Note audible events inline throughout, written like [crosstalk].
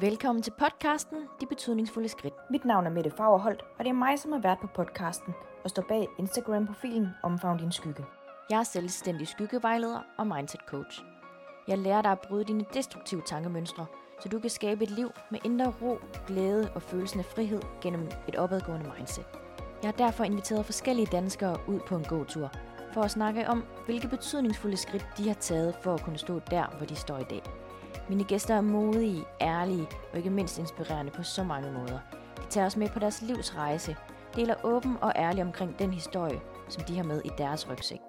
Velkommen til podcasten De Betydningsfulde Skridt. Mit navn er Mette Fagerholt, og det er mig, som har været på podcasten og står bag Instagram-profilen Omfavn din skygge. Jeg er selvstændig skyggevejleder og mindset coach. Jeg lærer dig at bryde dine destruktive tankemønstre, så du kan skabe et liv med indre ro, glæde og følelsen af frihed gennem et opadgående mindset. Jeg har derfor inviteret forskellige danskere ud på en gåtur, for at snakke om, hvilke betydningsfulde skridt de har taget for at kunne stå der, hvor de står i dag. Mine gæster er modige, ærlige og ikke mindst inspirerende på så mange måder. De tager os med på deres livs rejse, deler åben og ærlig omkring den historie, som de har med i deres rygsæk.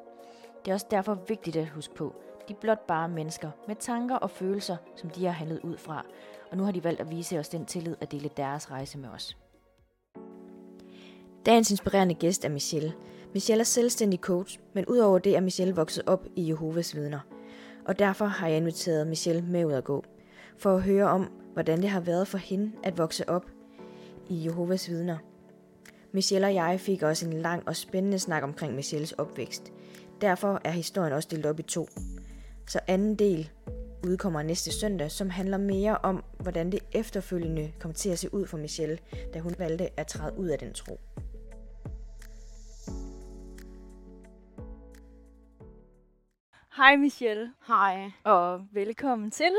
Det er også derfor vigtigt at huske på, de er blot bare mennesker med tanker og følelser, som de har handlet ud fra, og nu har de valgt at vise os den tillid at dele deres rejse med os. Dagens inspirerende gæst er Michelle. Michelle er selvstændig coach, men udover det er Michelle vokset op i Jehovas vidner. Og derfor har jeg inviteret Michelle med ud at gå, for at høre om, hvordan det har været for hende at vokse op i Jehovas vidner. Michelle og jeg fik også en lang og spændende snak omkring Michelles opvækst. Derfor er historien også delt op i to. Så anden del udkommer næste søndag, som handler mere om, hvordan det efterfølgende kom til at se ud for Michelle, da hun valgte at træde ud af den tro. Hej Michelle, Hej. og velkommen til.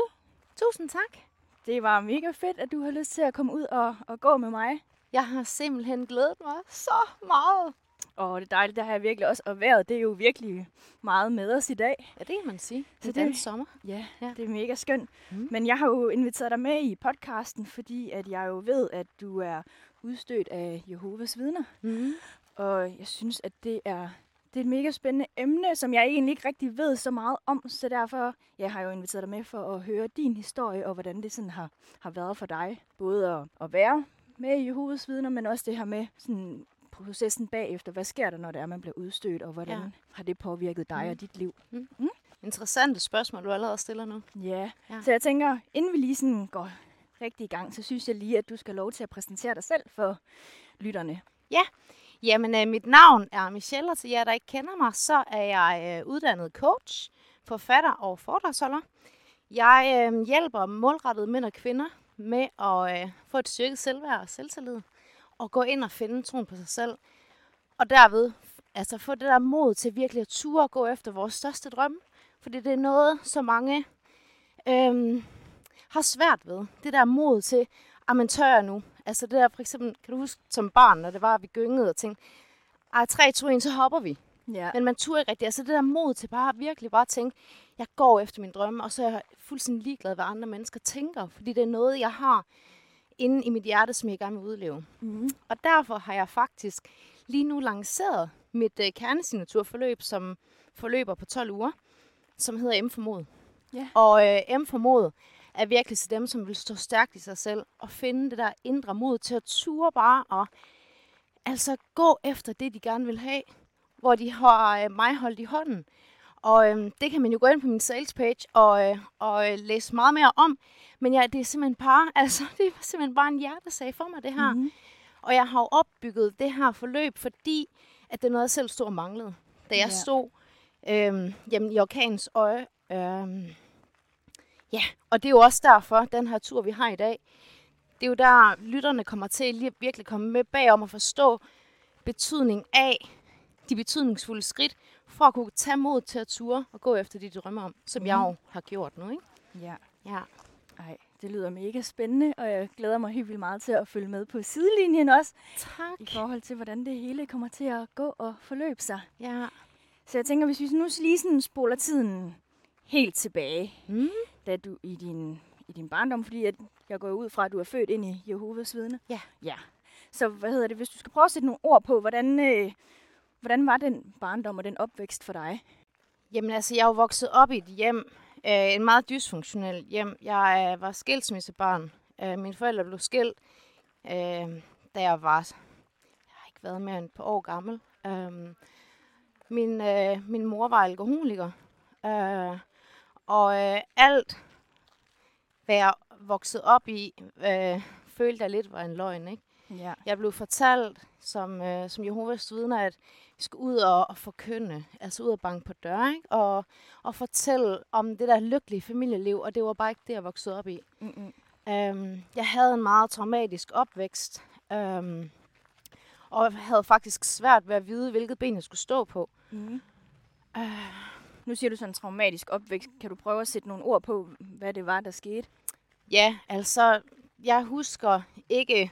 Tusind tak. Det var mega fedt, at du har lyst til at komme ud og, og gå med mig. Jeg har simpelthen glædet mig så meget. Og det er dejligt, der har jeg virkelig også. Og vejret, det er jo virkelig meget med os i dag. Ja, det kan man sige. Så Det er dansk sommer. Ja, Ja. det er mega skønt. Mm. Men jeg har jo inviteret dig med i podcasten, fordi at jeg jo ved, at du er udstødt af Jehovas vidner. Mm. Og jeg synes, at det er, det er et mega spændende emne, som jeg egentlig ikke rigtig ved så meget om. Så derfor jeg har jo inviteret dig med for at høre din historie, og hvordan det sådan har, har været for dig. Både at, at være med i Jehovas vidner, men også det her med sådan processen bagefter. Hvad sker der, når det er, man bliver udstødt, og hvordan Ja. ja. har det påvirket dig Mm. og dit liv? Interessante spørgsmål, du allerede stiller nu. Ja. Ja. ja. Så jeg tænker, inden vi lige sådan går rigtig i gang, så synes jeg lige, at du skal have lov til at præsentere dig selv for lytterne. Jamen, øh, mit navn er Michelle, og til jer, der ikke kender mig, så er jeg øh, uddannet coach, forfatter og foredragsholder. Jeg øh, hjælper målrettede mænd og kvinder med at øh, få et styrket selvværd og selvtillid, og gå ind og finde troen på sig selv, og derved altså få det der mod til virkelig at ture og gå efter vores største drømme, fordi det er noget, så mange øh, har svært ved. Det der mod til, at man tør jeg nu. Altså det der for eksempel, kan du huske som barn, når det var, at vi gyngede og tænkte, ej, 3, 2, 1, så hopper vi. Ja. Men man turde ikke rigtigt. Altså det der mod til bare virkelig bare at tænke, jeg går efter min drømme, og så er jeg fuldstændig ligeglad, hvad andre mennesker tænker. Fordi det er noget, jeg har inde i mit hjerte, som jeg gerne vil udleve. Mm. Og derfor har jeg faktisk lige nu lanceret mit øh, kernesignaturforløb, som forløber på 12 uger, som hedder M for mod. Ja. Og øh, M for mod er virkelig til dem, som vil stå stærkt i sig selv og finde det der indre mod til at ture bare og altså gå efter det, de gerne vil have, hvor de har øh, mig holdt i hånden. Og øh, det kan man jo gå ind på min sales page og, øh, og øh, læse meget mere om. Men ja, det er simpelthen bare, [laughs] altså, det er simpelthen bare en hjertesag for mig, det her. Mm. Og jeg har jo opbygget det her forløb, fordi at det er noget, jeg selv stod og manglede. Da jeg Ja. stod øhm, jamen, i orkanens øje. Øhm, ja, og det er jo også derfor, den her tur, vi har i dag, det er jo der, lytterne kommer til lige at virkelig komme med bagom at forstå betydning af de betydningsfulde skridt, for at kunne tage mod til at ture og gå efter de drømme om, som jeg Mhm. jo har gjort nu, ikke? Ja. Ja. Ej, det lyder mega spændende, og jeg glæder mig helt vildt meget til at følge med på sidelinjen også, Tak. i forhold til, hvordan det hele kommer til at gå og forløbe sig. Ja. Så jeg tænker, hvis vi nu lige sådan spoler tiden helt tilbage, Mm. da du i din, i din barndom, fordi at jeg går ud fra, at du er født ind i Jehovas vidne. Ja. Ja. Så hvad hedder det, hvis du skal prøve at sætte nogle ord på, hvordan, øh, hvordan var den barndom og den opvækst for dig? Jamen altså, jeg er jo vokset op i et hjem, øh, et meget dysfunktionelt hjem. Jeg øh, var skilsmissebarn. Øh, mine forældre blev skilt, øh, da jeg var, jeg har ikke været mere end et par år gammel. Øh, min, øh, min mor var alkoholiker, øh, og øh, alt, hvad jeg voksede op i, øh, følte jeg lidt var en løgn, ikke? Ja. Jeg blev fortalt som, øh, som Jehovas vidner, at vi skulle ud og, og forkynde, altså ud og banke på døre, ikke? Og, og fortælle om det der lykkelige familieliv, og det var bare ikke det, jeg voksede op i. Mm-mm. Øhm, jeg havde en meget traumatisk opvækst, øhm, og havde faktisk svært ved at vide, hvilket ben jeg skulle stå på. Mm. Uh, nu siger du sådan en traumatisk opvækst. Kan du prøve at sætte nogle ord på, hvad det var, der skete? Ja, altså, jeg husker ikke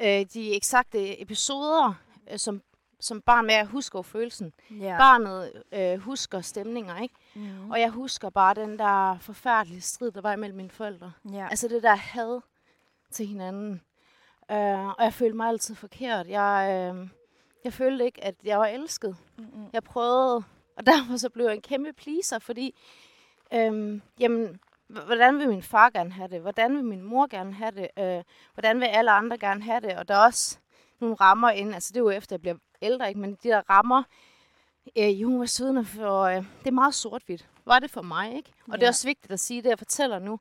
øh, de eksakte episoder øh, som, som barn, men jeg husker følelsen. Ja. Barnet øh, husker stemninger, ikke? Mm. Og jeg husker bare den der forfærdelige strid, der var imellem mine forældre. ja. Altså det der had til hinanden. Øh, og jeg følte mig altid forkert. Jeg, øh, jeg følte ikke, at jeg var elsket. Mm-mm. Jeg prøvede, og derfor så blev jeg en kæmpe pleaser, fordi, øh, jamen, hvordan vil min far gerne have det? Hvordan vil min mor gerne have det? Øh, hvordan vil alle andre gerne have det? Og der er også nogle rammer ind, altså det er jo efter, jeg bliver ældre, ikke? men de der rammer, øh, Jehovas vidner, for øh, det er meget sort-hvidt. Var det for mig, ikke? Og det er Ja. også vigtigt at sige, det jeg fortæller nu,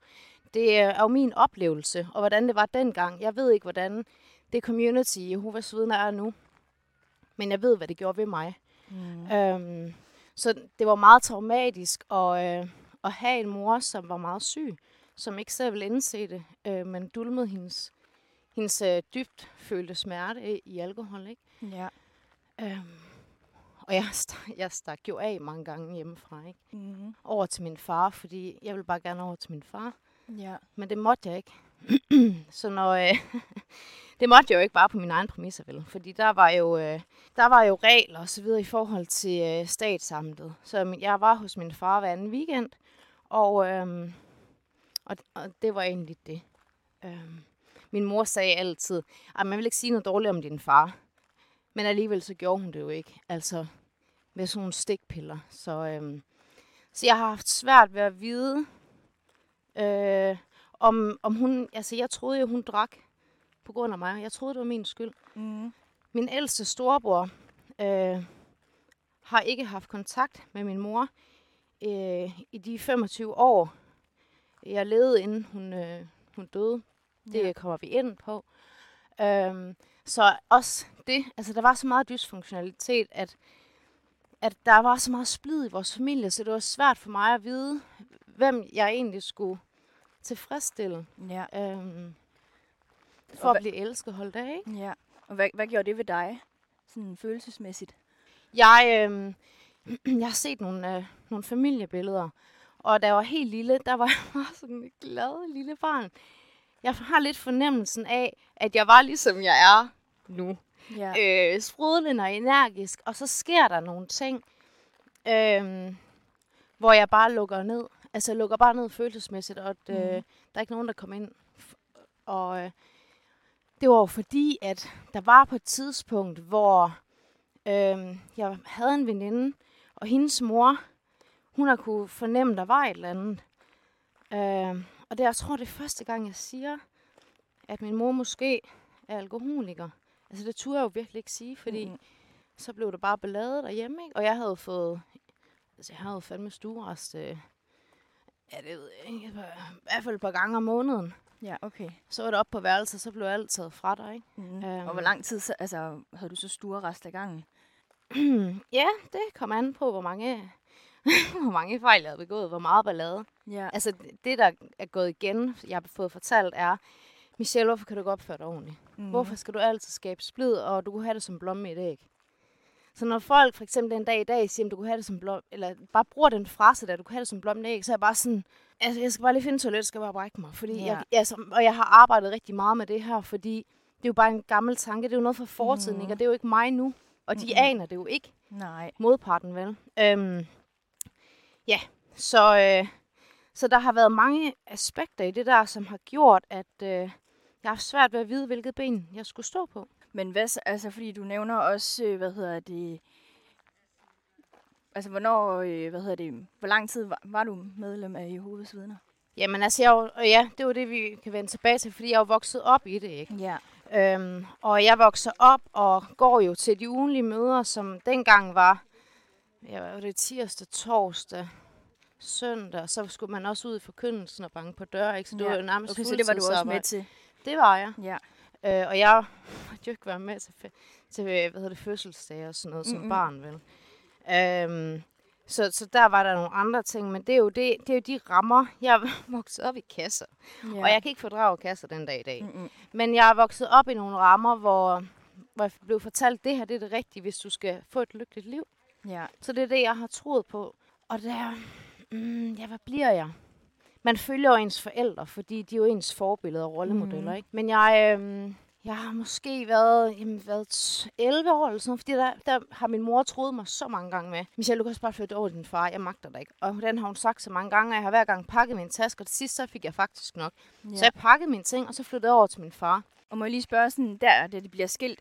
det er jo min oplevelse, og hvordan det var dengang. Jeg ved ikke, hvordan det community Jehovas vidner er nu, men jeg ved, hvad det gjorde ved mig. Mm. Øhm, så det var meget traumatisk at, øh, at have en mor, som var meget syg, som ikke selv ville indse det, øh, men dulmede hendes, hendes øh, dybt følte smerte i, i alkohol. Ikke? Ja. Øhm, og jeg stak, jeg stak jo af mange gange hjemmefra, ikke? Mm. over til min far, fordi jeg ville bare gerne over til min far. Ja. Men det måtte jeg ikke. [clears throat] så når, øh, [laughs] det måtte jeg jo ikke bare på min egen præmisser, vel? Fordi der var jo, øh, der var jo regler og så videre i forhold til øh, statsamtet. Så jeg var hos min far hver anden weekend, og, øh, og, og det var egentlig det. Øh, min mor sagde altid, at man vil ikke sige noget dårligt om din far. Men alligevel så gjorde hun det jo ikke. Altså med sådan nogle stikpiller. Så, øh, så jeg har haft svært ved at vide, øh, om, om hun... Altså, jeg troede jo, hun drak på grund af mig. Jeg troede, det var min skyld. Mm. Min ældste storebror øh, har ikke haft kontakt med min mor øh, i de 25 år, jeg levede, inden hun, øh, hun døde. Det Ja. kommer vi ind på. Øhm, så også det, altså der var så meget dysfunktionalitet, at, at der var så meget splid i vores familie, så det var svært for mig at vide, hvem jeg egentlig skulle tilfredsstille. Ja. Øhm, Og for at hvad- blive elsket holdt af, ikke? ja. Og hvad, hvad gjorde det ved dig? Sådan følelsesmæssigt. Jeg, øh, [clears throat] jeg har set nogle, øh, nogle familiebilleder, og da jeg var helt lille, der var [laughs] jeg bare sådan et glad lille barn. Jeg har lidt fornemmelsen af, at jeg var ligesom jeg er nu. Ja. Øh, sprudlende og energisk, og så sker der nogle ting, øh, hvor jeg bare lukker ned. Altså jeg lukker bare ned følelsesmæssigt, og at, øh, Mhm. der er ikke nogen, der kommer ind. Og øh, det var jo fordi, at der var på et tidspunkt, hvor øh, jeg havde en veninde, og hendes mor, hun har kunne fornemme, der var et eller andet. Øh, og det, jeg tror, det er første gang, jeg siger, at min mor måske er alkoholiker. Altså det turde jeg jo virkelig ikke sige, fordi Mhm. så blev der bare ballade derhjemme, ikke? Og jeg havde fået, altså jeg havde fandme stuerest, øh, ja det ved jeg ikke, i hvert fald et par gange om måneden. Ja, okay. Så var det op på værelset, så blev alt taget fra dig, ikke? Mm. Øhm. Og hvor lang tid så, altså, havde du så store rest af gangen? [clears throat] ja, det kom an på, hvor mange, [laughs] hvor mange fejl jeg havde begået, hvor meget ballade. Ja. Altså det, der er gået igen, jeg har fået fortalt, er, Michelle, hvorfor kan du ikke opføre dig ordentligt? Mm. Hvorfor skal du altid skabe splid, og du kunne have det som blomme i et æg? Så når folk for eksempel en dag i dag siger, at du kunne have det som blom, eller bare bruger den frase der, du kunne have det som et æg, så er jeg bare sådan, altså jeg skal bare lige finde toilet, skal bare brække mig. Fordi Ja. jeg, altså, og jeg har arbejdet rigtig meget med det her, fordi det er jo bare en gammel tanke, det er jo noget fra fortiden, Mhm. ikke? og det er jo ikke mig nu. Og de Mhm. aner det jo ikke, Nej. modparten vel. Øhm, ja, så, øh, så der har været mange aspekter i det der, som har gjort, at øh, jeg har haft svært ved at vide, hvilket ben jeg skulle stå på. Men hvad, så- altså, fordi du nævner også, øh, hvad hedder det, altså, hvornår, øh, hvad hedder det, hvor lang tid var, var du medlem af Jehovas vidner? Jamen altså, jeg, jo- ja, det var det, vi kan vende tilbage til, fordi jeg er vokset op i det, ikke? Ja. Øhm, og jeg vokser op og går jo til de ugenlige møder, som dengang var, ja, var det tirsdag, torsdag, søndag, så skulle man også ud i forkyndelsen og banke på døre, ikke? Så det Ja. var jo nærmest Okay, så det var du også med til. Det var jeg. Ja. Øh, og jeg [laughs] måtte jo ikke være med til, til hvad hedder det, fødselsdage og sådan noget mm Mm-mm. som barn, vel? Øhm, Så, så der var der nogle andre ting, men det er jo, det, det er jo de rammer. Jeg er [laughs] vokset op i kasser, ja. og jeg kan ikke fordrage kasser den dag i dag. Mm-mm. Men jeg er vokset op i nogle rammer, hvor, hvor jeg blev fortalt, det her det er det rigtige, hvis du skal få et lykkeligt liv. Ja. Så det er det, jeg har troet på. Og der, mm, ja, hvad bliver jeg? Man følger jo ens forældre, fordi de er jo ens forbilleder og rollemodeller, Mhm. ikke? Men jeg, øhm, jeg har måske været, jamen, været t- 11 år eller sådan fordi der, der har min mor troet mig så mange gange med. Michelle, du kan også bare flytte over til din far, jeg magter dig ikke. Og den har hun sagt så mange gange, at jeg har hver gang pakket min taske, og til sidst så fik jeg faktisk nok. Ja. Så jeg pakkede mine ting, og så flyttede jeg over til min far. Og må jeg lige spørge sådan, der, da det bliver skilt,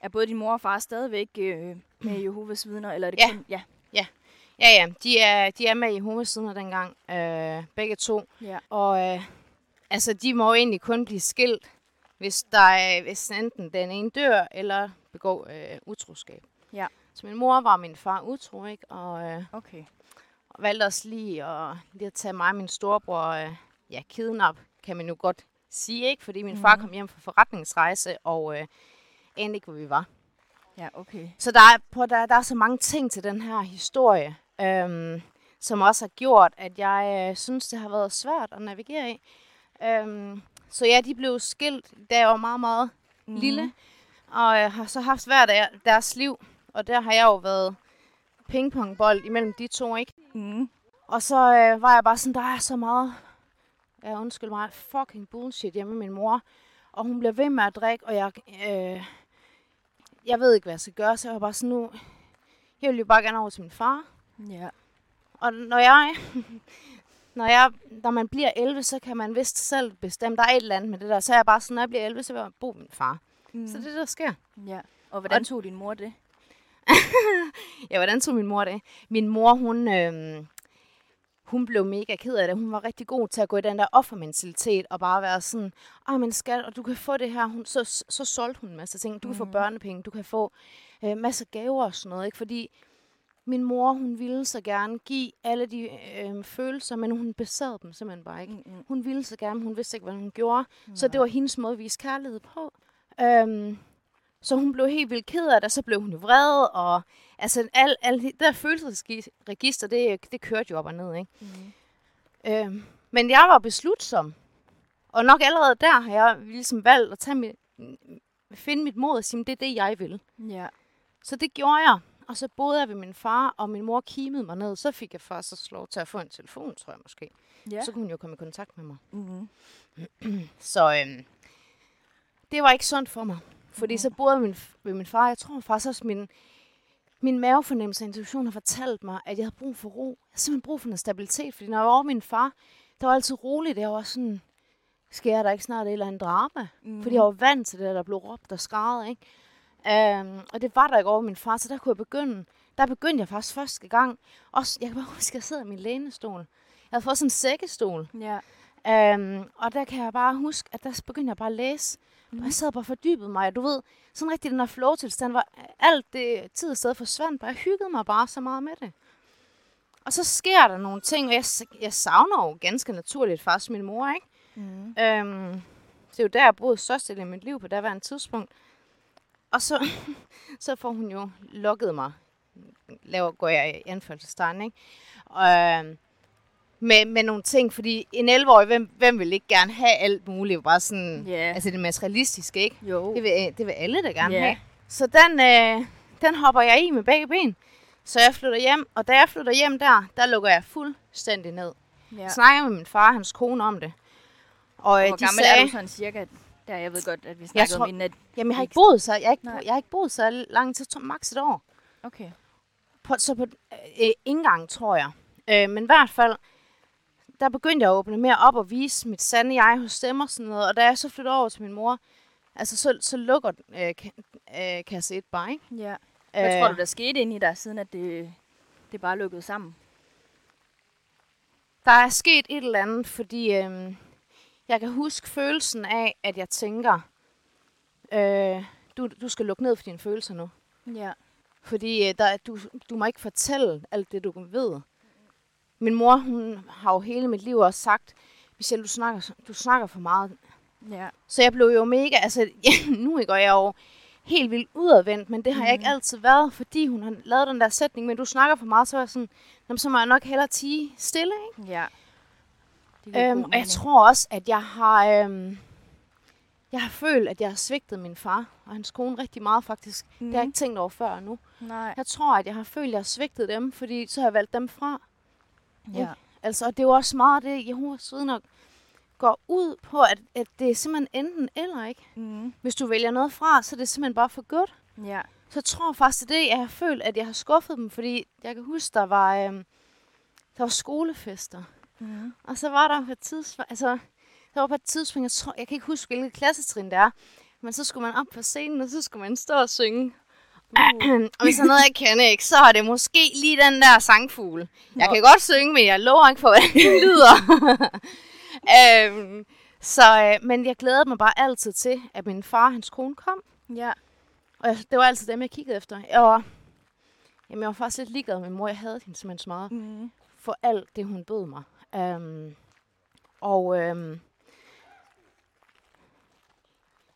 er både din mor og far stadigvæk øh, med [clears throat] Jehovas vidner, eller er det Ja. kun... Ja. Ja, ja, de er, de er med i hovedsiden dengang, øh, begge to. Ja. Og øh, altså, de må jo egentlig kun blive skilt, hvis, der er, hvis enten den ene dør, eller begår øh, utroskab. Ja. Så min mor var min far utro, ikke? Og, øh, Okay. og valgte også lige at, lige at tage mig og min storebror, øh, ja, kidnap, kan man jo godt sige, ikke? Fordi min mm. far kom hjem fra forretningsrejse, og øh, anede ikke, hvor vi var. Ja, okay. Så der er, på, der, der er så mange ting til den her historie, øhm, som også har gjort, at jeg øh, synes, det har været svært at navigere i. Øhm, så ja, de blev skilt, da jeg var meget, meget mm. lille, og jeg har så haft hver der, deres liv, og der har jeg jo været pingpongbold imellem de to, ikke? Mm. Og så øh, var jeg bare sådan, der er så meget, ja undskyld mig, fucking bullshit hjemme med min mor. Og hun bliver ved med at drikke, og jeg, øh, jeg ved ikke, hvad jeg skal gøre. Så jeg var bare sådan, nu, jeg vil jo bare gerne over til min far. Ja. Og når jeg, [laughs] når jeg, når man bliver 11, så kan man vist selv bestemme, der er et eller andet med det der. Så er jeg bare sådan, når jeg bliver 11, så vil jeg bo med min far. Mm. Mm. Så det er der sker. ja. Og hvordan tog din mor det? [laughs] Ja, hvordan tog min mor det? Min mor, hun, øh, hun blev mega ked af det. Hun var rigtig god til at gå i den der offermentalitet og bare være sådan, åh, men skat, og du kan få det her. Hun, så, så, solgte hun en masse ting. Du kan få børnepenge, du kan få øh, masser gaver og sådan noget, ikke? Fordi min mor, hun ville så gerne give alle de øh, følelser, men hun besad dem simpelthen bare ikke. Mm-mm. Hun ville så gerne, hun vidste ikke, hvad hun gjorde. Så det var hendes måde at vise kærlighed på. Øhm, så hun blev helt vildt ked af det, og så blev hun vred, og altså, al, al, det der følelsesregister, det, det kørte jo op og ned, ikke? Mm. Øhm, men jeg var beslutsom, og nok allerede der har jeg ligesom valgt at tage mit, finde mit mod og sige, det er det, jeg vil. Ja. Så det gjorde jeg, og så boede jeg ved min far, og min mor kimede mig ned. Så fik jeg også lov til at få en telefon, tror jeg måske. Ja. Så kunne hun jo komme i kontakt med mig. Mm-hmm. Så øhm, det var ikke sundt for mig. Fordi så boede jeg min, ved min far. Jeg tror faktisk også, min, min mavefornemmelse og intuition har fortalt mig, at jeg havde brug for ro. Jeg havde simpelthen brug for noget stabilitet. Fordi når jeg var over min far, der var altid roligt. Jeg var sådan, sker der ikke snart et eller andet drama? Mm. Fordi jeg var vant til det, der blev råbt og skrevet, ikke? Um, og det var der ikke over min far, så der kunne jeg begynde. Der begyndte jeg faktisk første gang. Også, jeg kan bare [laughs] huske, at jeg sidder i min lænestol. Jeg havde fået sådan en sækkestol. Ja. Um, og der kan jeg bare huske, at der begyndte jeg bare at læse. Mm. Og jeg sad bare og fordybede mig. og Du ved, sådan rigtig den her flow-tilstand, hvor alt det tid og sted forsvandt. Bare jeg hyggede mig bare så meget med det. Og så sker der nogle ting, og jeg, jeg savner jo ganske naturligt faktisk min mor, ikke? Mm. Um, det er jo der, jeg boede størstedelen af mit liv på daværende tidspunkt. Og så, [laughs] så får hun jo lukket mig. Laver, går jeg i anførselstegn, ikke? Og, øhm, med, med nogle ting, fordi en 11-årig, hvem, hvem vil ikke gerne have alt muligt? Bare sådan, Ja. altså det materialistiske, ikke? Jo. Det vil, det vil alle da gerne Ja. have. Så den, øh, den hopper jeg i med begge ben. Så jeg flytter hjem, og da jeg flytter hjem der, der lukker jeg fuldstændig ned. Ja. Jeg snakker med min far og hans kone om det. Og øh, Hvor de gammel sagde, er du sådan cirka? Der, jeg ved godt, at vi snakkede tror- om inden, at... jamen jeg har ikke boet så, jeg har ikke, Nej. jeg har ikke boet så lang tid, tror- maks et år. Okay. På, så på øh, indgang, tror jeg. Øh, men i hvert fald, der begyndte jeg at åbne mere op og vise mit sande jeg hos dem og sådan noget. Og da jeg så flyttede over til min mor, altså så, så lukker øh, ka- øh, kasse 1 bare, ikke? Ja. Hvad tror Øh, du, der skete inde i dig, siden at det, det bare lukkede sammen? Der er sket et eller andet, fordi øh, jeg kan huske følelsen af, at jeg tænker, øh, du, du skal lukke ned for dine følelser nu. Ja. Fordi øh, der, du, du må ikke fortælle alt det, du ved. Min mor, hun har jo hele mit liv også sagt, Michelle, du snakker, du snakker for meget. Ja. Så jeg blev jo mega, altså [laughs] ja, nu går jeg jo helt vildt udadvendt, men det har jeg ikke altid været, fordi hun har lavet den der sætning, men du snakker for meget, så er jeg sådan, "Jamen, så må jeg nok hellere tige stille, ikke? Ja. Øhm, og jeg tror også, at jeg har, øhm, jeg har følt, at jeg har svigtet min far og hans kone rigtig meget faktisk. Mm. Det har jeg ikke tænkt over før nu. Nej. Jeg tror, at jeg har følt, at jeg har svigtet dem, fordi så har jeg valgt dem fra. Ja. Altså, og det er jo også meget det, Jehovas vidner går ud på, at, at det er simpelthen enten eller, ikke? Mm. Hvis du vælger noget fra, så er det simpelthen bare for godt. Ja. Så jeg tror faktisk, det er det, jeg har følt, at jeg har skuffet dem, fordi jeg kan huske, der var, øhm, der var skolefester. Mm. Og så var der på et tidspunkt, altså, der var på et tidspunkt, jeg, tror, jeg kan ikke huske, hvilket klassetrin det er, men så skulle man op på scenen, og så skulle man stå og synge. Uh. [clears throat] og hvis der er noget, jeg kender ikke, så er det måske lige den der sangfugl. Jeg Nå. kan godt synge, men jeg lover ikke for, [laughs] hvordan det lyder. [laughs] øhm, så, øh, men jeg glædede mig bare altid til, at min far og hans kone kom. Ja. Og jeg, det var altid dem, jeg kiggede efter. Jeg var, jamen, jeg var faktisk lidt ligeglad med min mor. Jeg havde hende simpelthen så meget Mm. for alt det, hun bød mig. Um, og um,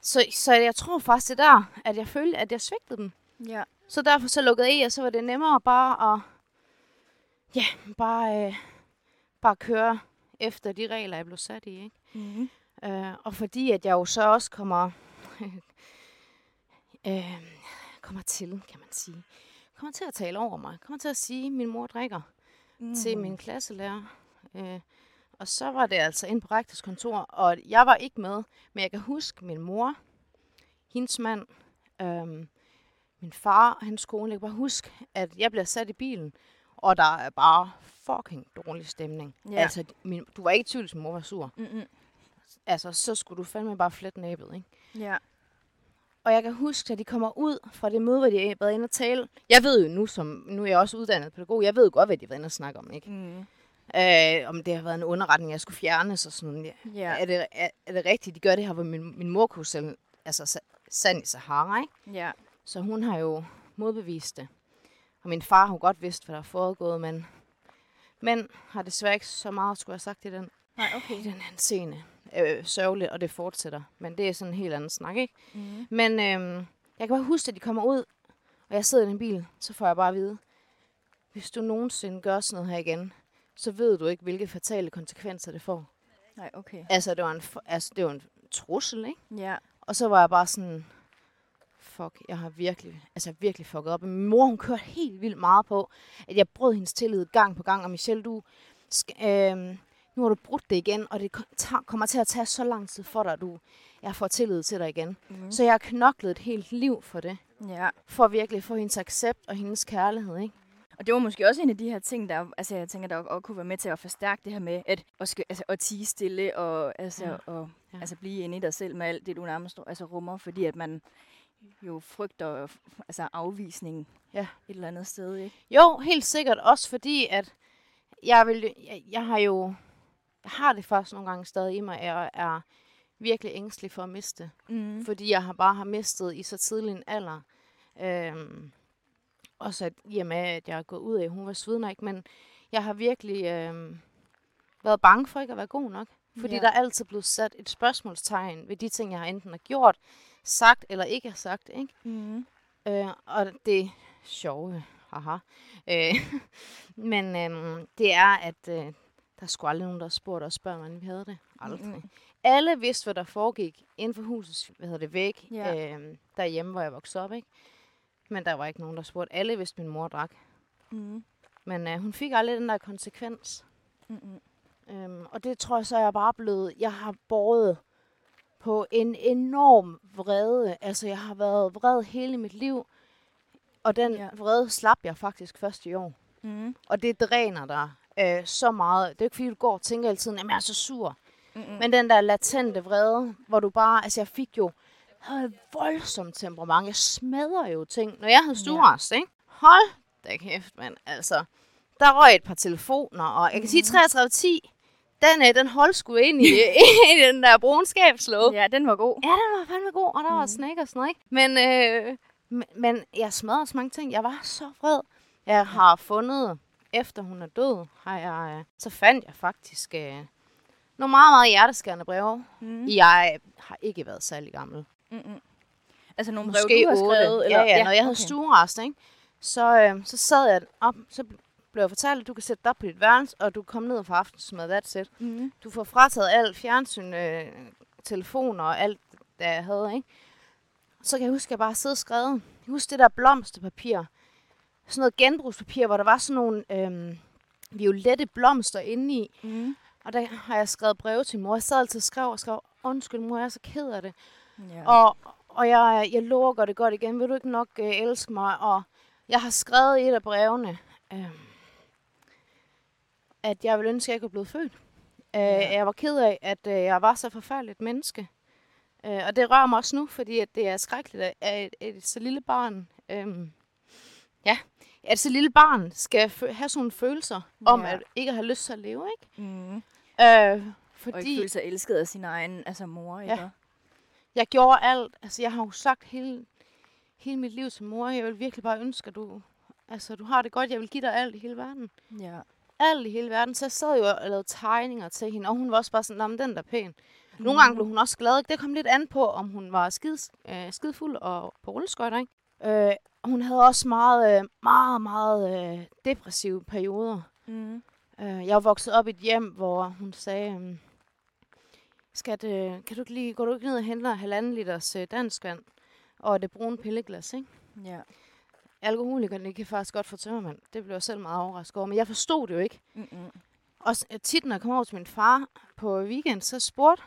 så, så jeg tror faktisk det der, at jeg følte, at jeg svigtede dem. Ja. Så derfor så lukkede jeg i, og så var det nemmere bare at, ja, bare, øh, bare køre efter de regler, jeg blev sat i. Ikke? Mm. Øh, og fordi at jeg jo så også kommer, [laughs] øh, kommer til, kan man sige, kommer til at tale over mig, kommer til at sige, at min mor drikker Mm. til min klasselærer. Øh, og så var det altså ind på rektors kontor, og jeg var ikke med, men jeg kan huske min mor, hendes mand, øhm, min far og hans kone. Jeg kan bare huske, at jeg bliver sat i bilen, og der er bare fucking dårlig stemning. Ja. Altså, min, du var ikke i tvivl, min mor var sur. Mm-mm. Altså, så skulle du fandme bare flette næbet, ikke? Ja. Og jeg kan huske, at de kommer ud fra det møde, hvor de har været inde og tale. Jeg ved jo nu, som nu er jeg også uddannet pædagog, jeg ved jo godt, hvad de har været inde og snakke om, ikke? Mm. Øh, om det har været en underretning, jeg skulle fjernes og sådan. Ja. Er, det, er, er det rigtigt, de gør det her, hvor min, min mor kunne sælge, altså sa- sand i Sahara, ikke? Ja. Så hun har jo modbevist det. Og min far har godt vidst, hvad der er foregået, men, men har desværre ikke så meget skulle have sagt i den, Nej, i okay. den anden scene. Øh, sørgeligt, og det fortsætter. Men det er sådan en helt anden snak, ikke? Mm. Men øhm, jeg kan bare huske, at de kommer ud, og jeg sidder i en bil, så får jeg bare at vide, hvis du nogensinde gør sådan noget her igen, så ved du ikke, hvilke fatale konsekvenser det får. Nej, okay. Altså, det var en, altså, det var en trussel, ikke? Ja. Og så var jeg bare sådan, fuck, jeg har virkelig, altså virkelig fucket op. Min mor, hun kørte helt vildt meget på, at jeg brød hendes tillid gang på gang. Og Michelle, du, øhm, nu har du brudt det igen, og det tager- kommer til at tage så lang tid for dig, at du, jeg får tillid til dig igen. Mm. Så jeg har knoklet et helt liv for det. Ja. For virkelig at få hendes accept og hendes kærlighed, ikke? Og det var måske også en af de her ting, der, altså jeg tænker, der også kunne være med til at forstærke det her med, at, at, altså, at tige stille og, altså, Ja. ja. og Ja. altså, blive inde i dig selv med alt det, du nærmest altså, rummer, fordi at man jo frygter altså, afvisning Ja. et eller andet sted, ikke? Jo, helt sikkert. Også fordi, at jeg, vil, jeg, jeg har jo... Jeg har det faktisk nogle gange stadig i mig, at jeg er virkelig ængstelig for at miste. Mm. Fordi jeg har bare har mistet i så tidlig en alder. Øhm, også at, i og med, at jeg er gået ud af, hun var svidner ikke, men jeg har virkelig øhm, været bange for ikke at være god nok. Fordi Ja. der er altid blevet sat et spørgsmålstegn ved de ting, jeg har enten har gjort, sagt eller ikke har sagt. Ikke? Mm. Øh, og det sjove, haha, øh, [laughs] men øhm, det er, at øh, der er sgu aldrig nogen, der har spurgt os børn, hvordan vi havde det. Aldrig. Mm. Alle vidste, hvad der foregik inden for husets hvad hedder det, væg, Ja. øhm, derhjemme, hvor jeg voksede op. Ikke? Men der var ikke nogen, der spurgte. Alle vidste, min mor drak. Mm. Men øh, hun fik aldrig den der konsekvens. Mm. Øhm, og det tror jeg så, jeg er bare blevet... Jeg har båret på en enorm vrede. Altså, jeg har været vred hele mit liv. Og den Ja. vrede slap jeg faktisk først i år. Mm. Og det dræner dig øh, så meget. Det er ikke, fordi du går og tænker altid, at jeg er så sur. Mm. Men den der latente vrede, hvor du bare... Altså, jeg fik jo havde et voldsomt temperament. Jeg smadrer jo ting. Når jeg havde stuerest, ikke? Hold da kæft, mand. Altså, der røg et par telefoner, og jeg kan sige 3310, den, øh, den holdt sgu ind i, [laughs] [laughs] i den der brunskabslåge. Ja, den var god. Ja, den var fandme god, og der var snack og sådan noget, ikke? Men, øh, men, men jeg smadrede så mange ting. Jeg var så vred. Jeg har fundet, efter hun er død, har jeg, øh, så fandt jeg faktisk øh, nogle meget, meget hjerteskærende breve. Mm. Jeg har ikke været særlig gammel. Mm-mm. Altså nogle måske brev, du har 8. skrevet? Eller? Ja, ja, når jeg havde okay. stuerest, ikke? Så, øh, så sad jeg op, så blev jeg fortalt, at du kan sætte dig op på dit værelse, og du kan komme ned få aftensmad, that's it. Mm. Du får frataget alt fjernsyn, øh, telefoner og alt, der jeg havde, ikke? Så kan jeg huske, at jeg bare sidde og skrevet. Jeg husker det der blomsterpapir. Sådan noget genbrugspapir, hvor der var sådan nogle øh, violette blomster inde i. Mm. Og der har jeg skrevet breve til mor. Jeg sad altid og skrev og skrev, undskyld mor, jeg er så ked af det. Ja. Og, og jeg, jeg gøre det godt igen. Vil du ikke nok øh, elske mig? Og jeg har skrevet i et af brevene, øh, at jeg ville ønske, at jeg var blevet født. Øh, Ja. Jeg var ked af, at øh, jeg var så forfærdeligt menneske. Øh, og det rører mig også nu, fordi at det er skrækkeligt, at et, et, et så lille barn... Øh, ja, at så lille barn skal have sådan nogle følelser om Ja. at ikke have lyst til at leve, ikke? Mm. Øh, Og ikke fordi føle sig elsket af sin egen altså mor, ikke? Ja. Jeg gjorde alt. Altså, jeg har jo sagt hele, hele mit liv til mor. Jeg vil virkelig bare ønske, at du, altså, du har det godt. Jeg vil give dig alt i hele verden. Ja. Alt i hele verden. Så jeg sad jo og lavede tegninger til hende, og hun var også bare sådan, "Nå, men den der er pæn. Nogle gange blev hun også glad. Ikke? Det kom lidt an på, om hun var skid, øh, skidfuld og på rulleskøjter. Ikke? Øh, hun havde også meget, øh, meget, meget øh, depressive perioder. Mm. Øh, jeg vokset op i et hjem, hvor hun sagde, øhm, Skat, øh, kan du ikke lige, går du ikke ned og henter halvanden liters øh, dansk vand og det brune pilleglas, ikke? Ja. Alkoholikerne kan faktisk godt få tømmermand. Det blev jeg selv meget overrasket over, men jeg forstod det jo ikke. Mm-mm. Og øh, tit, når jeg kom over til min far på weekend, så spurgte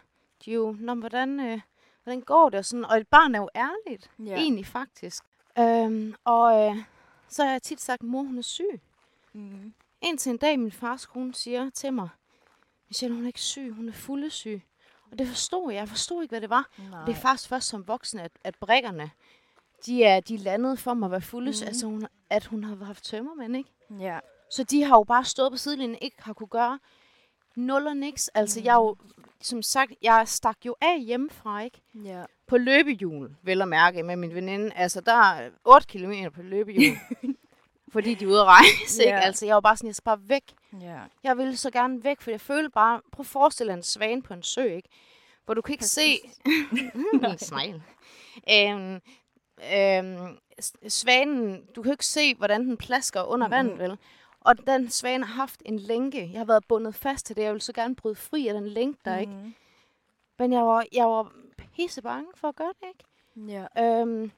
de jo, Nå, hvordan, øh, hvordan går det? Og, sådan, og et barn er jo ærligt, Ja. ja. egentlig faktisk. Øhm, og øh, så har jeg tit sagt, mor, hun er syg. Mm. Indtil en dag, min fars kone siger til mig, Michelle, hun er ikke syg, hun er fuldesyg. Og det forstod jeg. Jeg forstod ikke, hvad det var. Nej. Det er faktisk først som voksen, at, at brikkerne, de er, de landet for mig at være fulde, Mhm. mm. altså hun, at hun har haft tømmermænd, ikke? Ja. Så de har jo bare stået på sidelinjen, ikke har kunne gøre nul og niks. Altså, mm. jeg jo, som sagt, jeg stak jo af hjemmefra, ikke? Ja. På løbehjul, vel at mærke, med min veninde. Altså, der er 8 km på løbehjul. [laughs] fordi de er ude at rejse, ikke? Ja. Altså, jeg var bare sådan, jeg skal bare væk. Ja. Jeg ville så gerne væk, for jeg følte bare... Prøv at forestille dig en svane på en sø, ikke? Hvor du kan ikke se... [laughs] Min smile. Øhm, øhm, svanen, du kan ikke se, hvordan den plasker under Mhm. vandet, vel? Og den svane har haft en lænke. Jeg har været bundet fast til det. Jeg ville så gerne bryde fri af den lænke, der, ikke? Mhm. Men jeg var, jeg var pisse bange for at gøre det, ikke? Ja. Øhm,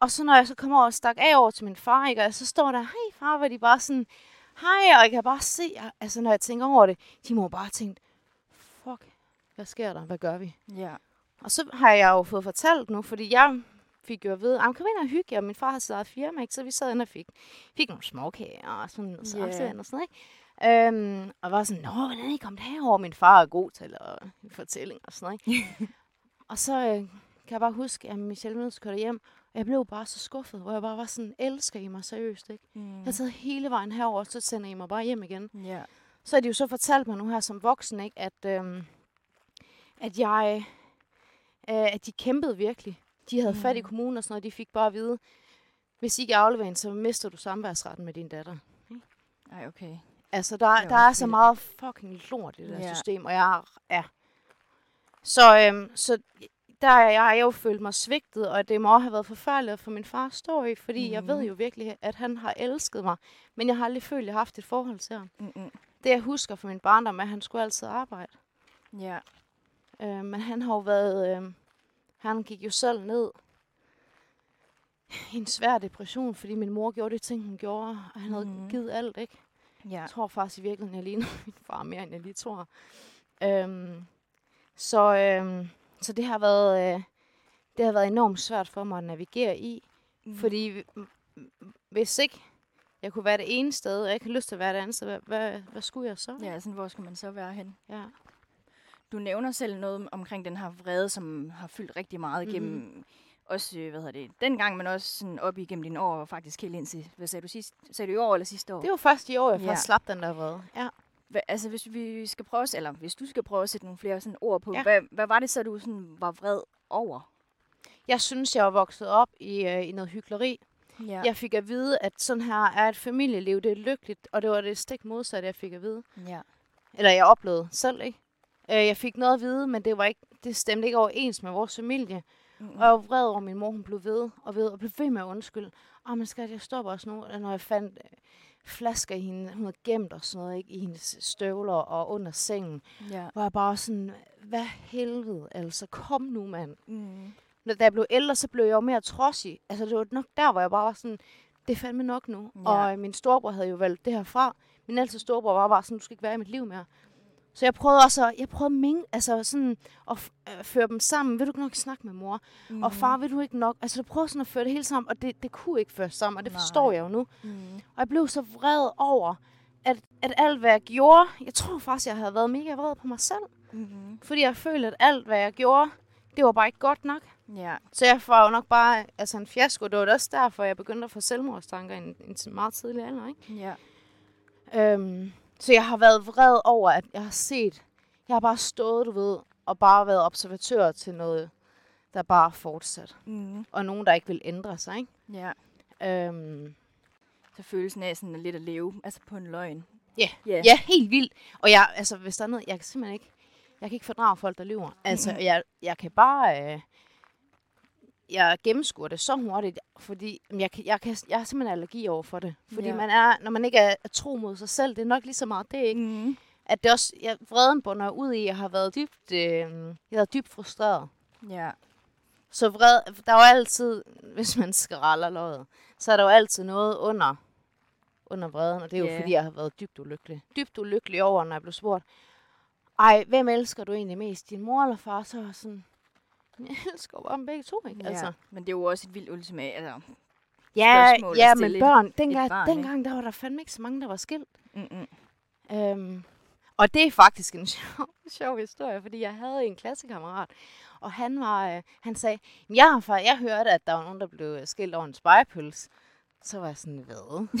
og så når jeg så kommer over og stak af over til min far, ikke? og så står der, hej far, hvor de bare sådan, hej, og jeg kan bare se, altså når jeg tænker over det, de må bare tænke, fuck, hvad sker der, hvad gør vi? Ja. Og så har jeg jo fået fortalt nu, fordi jeg fik jo at vide, at kom ind og hygge jer, og min far har sit eget firma, ikke? så vi sad ind og fik, fik nogle småkager og sådan noget yeah. og sådan noget, ikke? Øhm, og var sådan, nå, hvordan er I kommet herover? Min far er god til at fortælling og sådan noget, ikke? [laughs] og så øh, kan jeg bare huske, at Michelle Mødes kørte hjem, og jeg blev bare så skuffet, hvor jeg bare var sådan, elsker I mig seriøst, ikke? Mm. Jeg har taget hele vejen herover, så sender I mig bare hjem igen. Ja. Så har de jo så fortalt mig nu her som voksen, ikke, at, øhm, at jeg, øh, at de kæmpede virkelig. De havde fat i Mhm. kommunen og sådan noget, de fik bare at vide, hvis I ikke afleverer hende, så mister du samværsretten med din datter. Ej, okay. Altså, der, er der er så meget fucking lort i det der Ja. system, og jeg er... Så, øhm, så der er jeg, har jo følt mig svigtet, og det må have været forfærdeligt få min far stå i, fordi mm. jeg ved Mhm. jo virkelig, at han har elsket mig, men jeg har aldrig følt, at jeg har haft et forhold til ham. Mm-mm. Det jeg husker fra min barndom er, at han skulle altid arbejde. Ja. Øh, men han har jo været... Øh, han gik jo selv ned i en svær depression, fordi min mor gjorde de ting, hun gjorde, og han havde Mhm. givet alt, ikke? Ja. Jeg tror faktisk i virkeligheden, jeg ligner [laughs] min far mere, end jeg lige tror. Øhm, så, øhm, så det har været... Øh, det har været enormt svært for mig at navigere i, Mm. fordi mm, mm, hvis ikke jeg kunne være det ene sted, og jeg ikke har lyst til at være det andet sted, hvad, hvad, hvad skulle jeg så? Ja, sådan, hvor skal man så være hen? ja. Du nævner selv noget omkring den her vrede, som har fyldt rigtig meget Mhm. igennem, mm-hmm. også, øh, hvad hedder det, dengang, men også sådan op igennem dine år, og faktisk helt indtil, hvad sagde du sidst? Sagde du i år eller sidste år? Det var først i år, jeg Ja. faktisk slap den der vrede. Ja. Hva, altså, hvis vi skal prøve, at- eller hvis du skal prøve at sætte nogle flere sådan ord på, Ja. hvad, hvad var det så, du sådan var vred over? Jeg synes, jeg var vokset op i, øh, i noget hyggeleri. Ja. Jeg fik at vide, at sådan her er et familieliv, det er lykkeligt, og det var det stik modsatte, jeg fik at vide. ja. Eller jeg oplevede selv, ikke? Øh, jeg fik noget at vide, men det, var ikke, det stemte ikke overens med vores familie. Mm. Og jeg var vred over, at min mor hun blev ved og ved og blev ved med at undskylde. Åh, men skat, jeg stopper også nu. Når jeg fandt øh, flasker i hende, hun havde gemt og sådan noget, ikke, i hendes støvler og under sengen. Ja. Hvor jeg bare sådan, hvad helvede, altså, kom nu, mand. Mm. Når da jeg blev ældre, så blev jeg jo mere trodsig. Altså, det var nok der, hvor jeg bare var sådan, det er fandme nok nu. Ja. Og øh, min storebror havde jo valgt det her fra. Min ældste storebror var bare sådan, du skal ikke være i mit liv mere. Så jeg prøvede også at, jeg prøvede ming, altså sådan at øh, føre dem sammen. Vil du ikke nok snakke med mor? Mm. Mm. Og far, vil du ikke nok? Altså, jeg prøvede sådan at føre det hele sammen, og det, det kunne ikke føre sammen, og det Nej. forstår jeg jo nu. Mm. Og jeg blev så vred over, at, at alt, hvad jeg gjorde, jeg tror faktisk, jeg havde været mega vred på mig selv. Mm. Fordi jeg følte, at alt, hvad jeg gjorde, det var bare ikke godt nok. Ja. Så jeg var jo nok bare altså en fiasko. Det var også derfor, jeg begyndte at få selvmordstanker i en, en meget tidlig alder. Ikke? Ja. Øhm, så jeg har været vred over, at jeg har set, jeg har bare stået, du ved, og bare været observatør til noget, der bare fortsat. Mm. Og nogen, der ikke vil ændre sig. Ikke? Ja. Øhm, Så følelsen af sådan lidt at leve, altså på en løgn. Ja. Ja. ja, helt vildt. Og jeg, altså, hvis der er noget, jeg kan simpelthen ikke, jeg kan ikke fordrage folk, der lyver. Altså, Mhm. jeg, jeg kan bare, øh, jeg gennemskuer det så hurtigt, fordi jeg, kan, jeg, kan, jeg har simpelthen allergi over for det. Fordi Ja. man er, når man ikke er, er tro mod sig selv, det er nok lige så meget det, ikke? Mm. At det også, jeg, vreden bunder ud i, at jeg har været dybt, øh, jeg har været dybt frustreret. Ja. Så vred, der er jo altid, [laughs] hvis man skræller løjet, så er der jo altid noget under, under vreden, og det er jo Ja. fordi, jeg har været dybt ulykkelig. Dybt ulykkelig over, når jeg blev spurgt, ej, hvem elsker du egentlig mest, din mor eller far? Så sådan, [laughs] jeg elsker bare dem begge to, ikke? ja. Altså, Men det er jo også et vildt ultimat. Altså. ja, ja, men børn, dengang, barn, dengang der var der fandme ikke så mange, der var skilt. Mm-mm. Øhm, og det er faktisk en [laughs] sjov, sjov historie, fordi jeg havde en klassekammerat, og han var, øh, han sagde, "Men jeg har fa- jeg hørte, at der var nogen, der blev øh, skilt over en spejepøls. Så var jeg sådan, hvad? [laughs]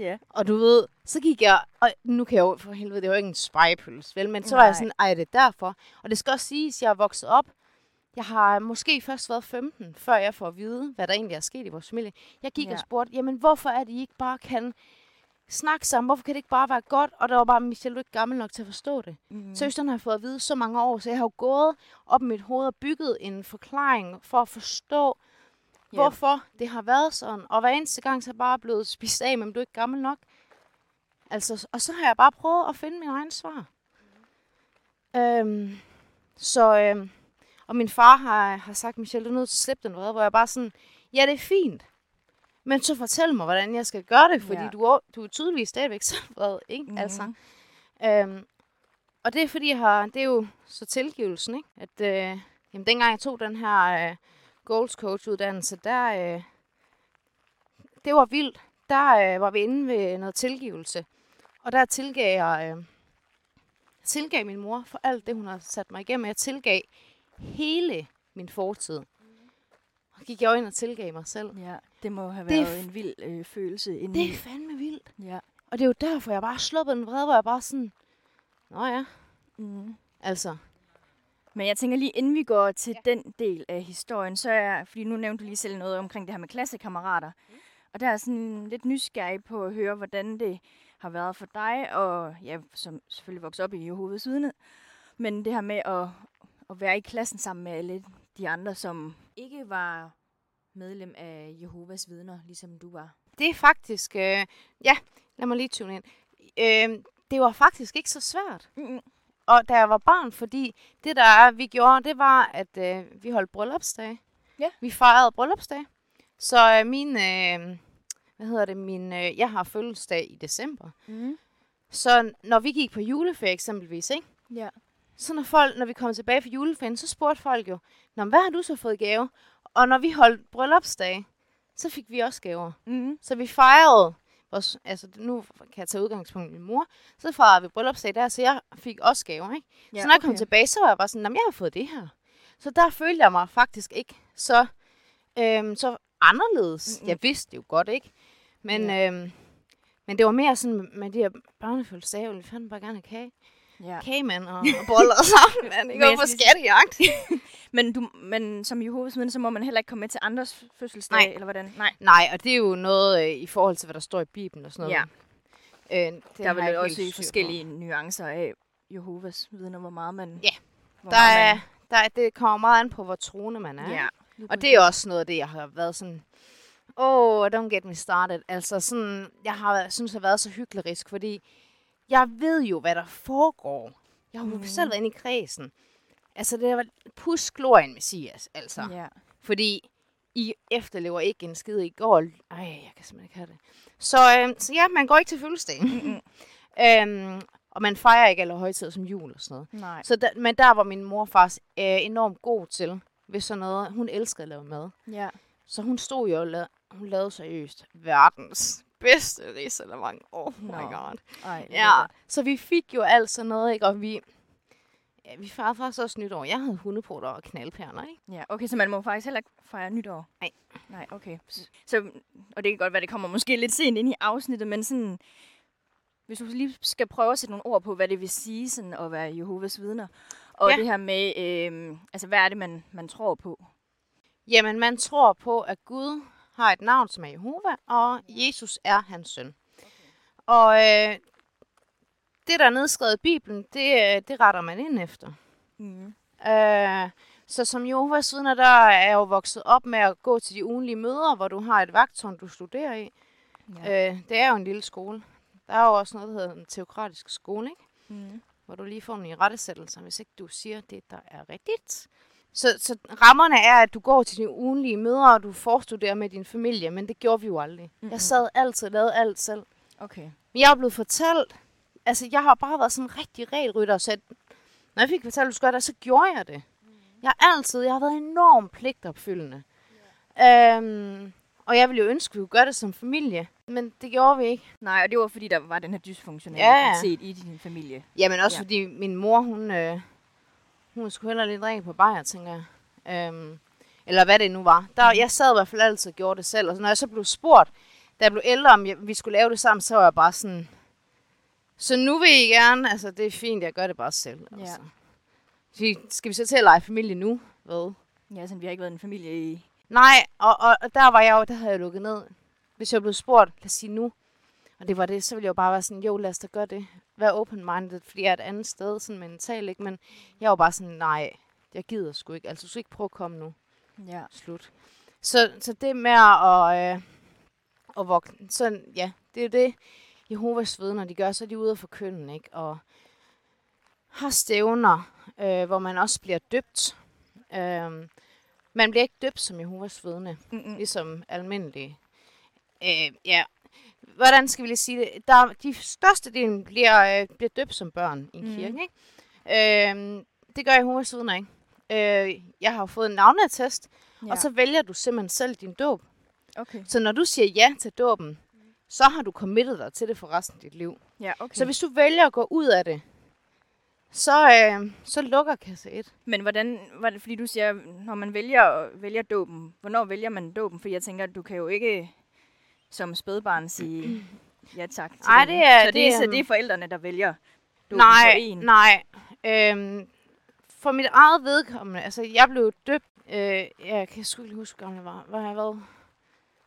Ja. og du ved, så gik jeg, og nu kan jeg jo, for helvede, det var jo ikke en spejepøls, vel? Men så var Nej. jeg sådan, ej, det er derfor. Og det skal også siges, at jeg er vokset op. Jeg har måske først været 15, før jeg får at vide, hvad der egentlig er sket i vores familie. Jeg gik Ja. og spurgte, jamen hvorfor er det, I ikke bare kan snakke sammen? Hvorfor kan det ikke bare være godt? Og der var bare, Michelle, du er ikke gammel nok til at forstå det. Mm. Mm. Så har fået at vide så mange år, så jeg har jo gået op i mit hoved og bygget en forklaring for at forstå, Ja. hvorfor det har været sådan. Og hver eneste gang, så er jeg bare blevet [laughs] spist af, men du er ikke gammel nok. Altså, og så har jeg bare prøvet at finde min egen svar. Øhm, så, øhm, og min far har, har sagt, Michelle, du er nødt til at slippe den vrede, hvor jeg bare sådan, ja, det er fint. Men så fortæl mig, hvordan jeg skal gøre det, fordi Ja. du, er, du er tydeligvis stadigvæk så vred, ikke? Mm. Altså. Øhm, og det er fordi, jeg har, det er jo så tilgivelsen, ikke? At øh, jamen, dengang jeg tog den her øh, goals coach uddannelse, der, øh, det var vildt. Der øh, var vi inde ved noget tilgivelse. Og der tilgav jeg, øh, tilgav min mor for alt det, hun har sat mig igennem. Jeg tilgav hele min fortid. Og gik jeg ind og tilgav mig selv. Ja, det må have Det været en vild øh, følelse inden. Det er fandme vildt. Ja. Og det er jo derfor, jeg bare har sluppet den vrede, hvor jeg bare sådan, Nå ja, Mm. altså. Men jeg tænker lige, inden vi går til ja. den del af historien, så er, fordi nu nævnte du lige selv noget omkring det her med klassekammerater. Mm. Og der er sådan lidt nysgerrig på at høre, hvordan det har været for dig, og ja, som selvfølgelig vokset op i Jehovas vidne, men det her med at, at være i klassen sammen med alle de andre, som Ikke var medlem af Jehovas vidner, ligesom du var. Det er faktisk, øh, ja, lad mig lige tune ind. Øh, det var faktisk ikke så svært. Mm. Og da jeg var barn, fordi det der vi gjorde, det var, at øh, vi holdt bryllupsdag. Ja. Vi fejrede bryllupsdag. Så øh, min, øh, hvad hedder det, min, øh, jeg har fødselsdag i december. Mm. Så når vi gik på juleferie eksempelvis, ikke? Ja. Så når, folk, når vi kom tilbage fra juleferien, så spurgte folk jo, Nå, hvad har du så fået gave? Og når vi holdt bryllupsdag, så fik vi også gaver. Mm. Så vi fejrede, vores, altså nu kan jeg tage udgangspunkt i min mor, så fejrede vi bryllupsdag der, så jeg fik også gaver, ikke? Ja, så når jeg kom tilbage, så var jeg bare sådan, "Nå, men jeg har fået det her. Så der følte jeg mig faktisk ikke så, øhm, så anderledes. Mm-mm. Jeg vidste det jo godt, ikke? Men, Ja. øhm, men det var mere sådan med de her børnefødselsdage, jeg ville fandme bare gerne have kage. Ja. Kagemand og, [laughs] og boller sammen, man. Ikke jeg over på skattejagt. [laughs] Men, du, men som Jehovas vidne, så må man heller ikke komme med til andres fødselsdag, Nej. eller hvordan? Nej. Nej, og det er jo noget øh, i forhold til, hvad der står i Bibelen og sådan noget. Ja. Øh, det Der er vel jeg også i styr på. forskellige nuancer af Jehovas vidner, hvor meget man... Ja. Hvor Der meget er, man, der, det kommer meget an på, hvor troende man er. Ja. Og det er også noget af det, jeg har været sådan, oh, don't get me started. Altså sådan, jeg har synes, har været så hyggelig fordi jeg ved jo, hvad der foregår. Jeg har jo Mhm. selv været inde i kredsen. Altså, det var pus glorien, Messias, altså. Ja. Fordi I efterlever ikke en skid i går. Ej, jeg kan simpelthen ikke have det. Så, øhm, så ja, man går ikke til fødselsdag. Mm-mm. [laughs] øhm, og man fejrer ikke alle højtider som jul og sådan noget. Nej. Så der, men der var min mor faktisk øh, enormt god til, hvis sådan noget. Hun elskede at lave mad. Ja. Så hun stod jo og lavede, hun lavede seriøst verdens bedste risalemang. Oh my Nå. god. Ej, Ja, så vi fik jo alt sådan noget, ikke? Og vi, ja, vi fejrede faktisk også nytår. Jeg havde hundepoter og knaldperler, ikke? Ja, okay, så man må faktisk heller ikke fejre nytår? Nej. Nej, okay. Så, så, og det kan godt være, det kommer måske lidt sent ind i afsnittet, men sådan, hvis du lige skal prøve at sætte nogle ord på, hvad det vil sige sådan at være Jehovas vidner, og Ja. det her med, øh, altså hvad er det, man, man tror på? Jamen, man tror på, at Gud har et navn, som er Jehova, og Jesus er hans søn. Og øh, det, der er nedskrevet i Bibelen, det, øh, det retter man ind efter. Mm. Øh, så som Jehovas vidner, der er jeg jo vokset op med at gå til de ugenlige møder, hvor du har et vagtårn, du studerer i. Ja. Øh, det er jo en lille skole. Der er jo også noget, der hedder en teokratisk skole, ikke? Mm. hvor du lige får nogle rettesættelser, hvis ikke du siger det, der er rigtigt. Så, så rammerne er, at du går til dine ugenlige møder, og du forstuderer med din familie, men det gjorde vi jo aldrig. Mm-hmm. Jeg sad altid og lavede alt selv. Okay. Men jeg er blevet fortalt, altså jeg har bare været sådan en rigtig regelrytter, så at, når jeg fik fortalt, at du skulle gøre det, så gjorde jeg det. Jeg har altid, jeg har været enormt pligtopfyldende. Øhm, og jeg ville jo ønske, at vi kunne gøre det som familie, men det gjorde vi ikke. Nej, og det var fordi, der var den her dysfunktionelle Ja, i din familie. Jamen også ja. fordi min mor, hun, øh, hun skulle heller lidt drikke på bajer, tænker jeg. Øhm, eller hvad det nu var. Der, jeg sad i hvert fald altid og gjorde det selv. Og så når jeg så blev spurgt, da jeg blev ældre, om jeg, vi skulle lave det sammen, så var jeg bare sådan... Så nu vil I gerne, altså det er fint, jeg gør det bare selv. Ja. Altså. Så Skal vi så til at lege familie nu? Hvad? Ja, sådan, vi har ikke været en familie i... Nej, og, og, og der var jeg jo, der havde jeg lukket ned. Hvis jeg blev spurgt, lad os sige nu, og det var det, så ville jeg jo bare være sådan, jo lad os da gøre det. Vær open-minded, fordi jeg er et andet sted, sådan mentalt, ikke? Men jeg var bare sådan, nej, jeg gider sgu ikke. Altså, du skal ikke prøve at komme nu. Ja. Slut. Så, så det med at, øh, at vokse, så ja, det er jo det, Jehovas vidner, de gør, så er de ude og forkynde, ikke? Og har stævner, øh, hvor man også bliver døbt. Øh, man bliver ikke døbt som Jehovas vidne, Mm-mm. ligesom almindelige. Øh, ja, hvordan skal vi lige sige det? Der, de største delen bliver, øh, bliver døbt som børn i en Mhm. kirke, ikke? Øh, det gør Jehovas vidner ikke. Øh, jeg har jo fået en navneattest, ja. og så vælger du simpelthen selv din dåb. Okay. Så når du siger ja til dåben, så har du committet dig til det for resten af dit liv. Ja, okay. Så hvis du vælger at gå ud af det, så, øh, så lukker kasse 1. Men hvordan, hvordan, fordi du siger, når man vælger, vælger dåben, hvornår vælger man dåben? For jeg tænker, at du kan jo ikke som spædbarn sige ja tak til Ej, det er- så det, det er, så det er forældrene, der vælger dåben Nej, for en. nej. Øhm, for mit eget vedkommende, altså jeg blev døbt, øh, jeg kan sgu ikke huske, gammel jeg var. Var jeg været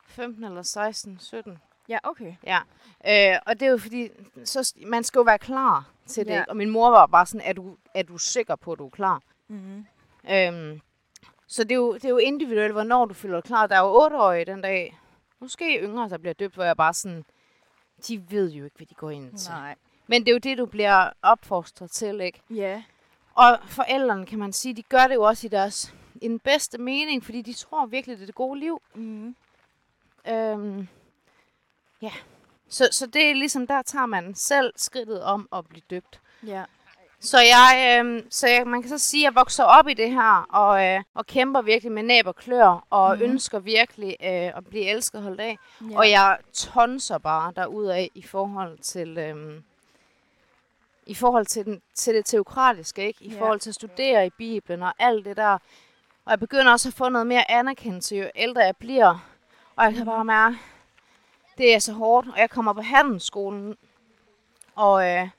15 eller 16, 17? Ja, okay. Ja. Øh, og det er jo fordi, så, man skal jo være klar til det. Ja. Og min mor var bare sådan, er du, er du sikker på, at du er klar? Mm-hmm. Øhm, så det er, jo, det er jo individuelt, hvornår du føler dig klar. Der er jo 8-årige den dag. Måske yngre, der bliver døbt, hvor jeg bare sådan, de ved jo ikke, hvad de går ind til. Nej. Men det er jo det, du bliver opfostret til, ikke? Ja. Og forældrene, kan man sige, de gør det jo også i deres i den bedste mening, fordi de tror virkelig, det er det gode liv. Mm-hmm. Øhm, ja. Så, så det er ligesom, der tager man selv skridtet om at blive døbt. Ja. Så jeg, øh, så jeg, man kan så sige, at jeg vokser op i det her, og, øh, og kæmper virkelig med næb og klør, og Mhm. mm. ønsker virkelig øh, at blive elsket og holdt af. Ja. Og jeg tonser bare derudad i forhold til, øhm, i forhold til, den, til det teokratiske, ikke? I ja. forhold til at studere i Bibelen og alt det der. Og jeg begynder også at få noget mere anerkendelse, jo ældre jeg bliver. Og jeg kan bare mærke, det er så hårdt. Og jeg kommer på handelsskolen, og øh,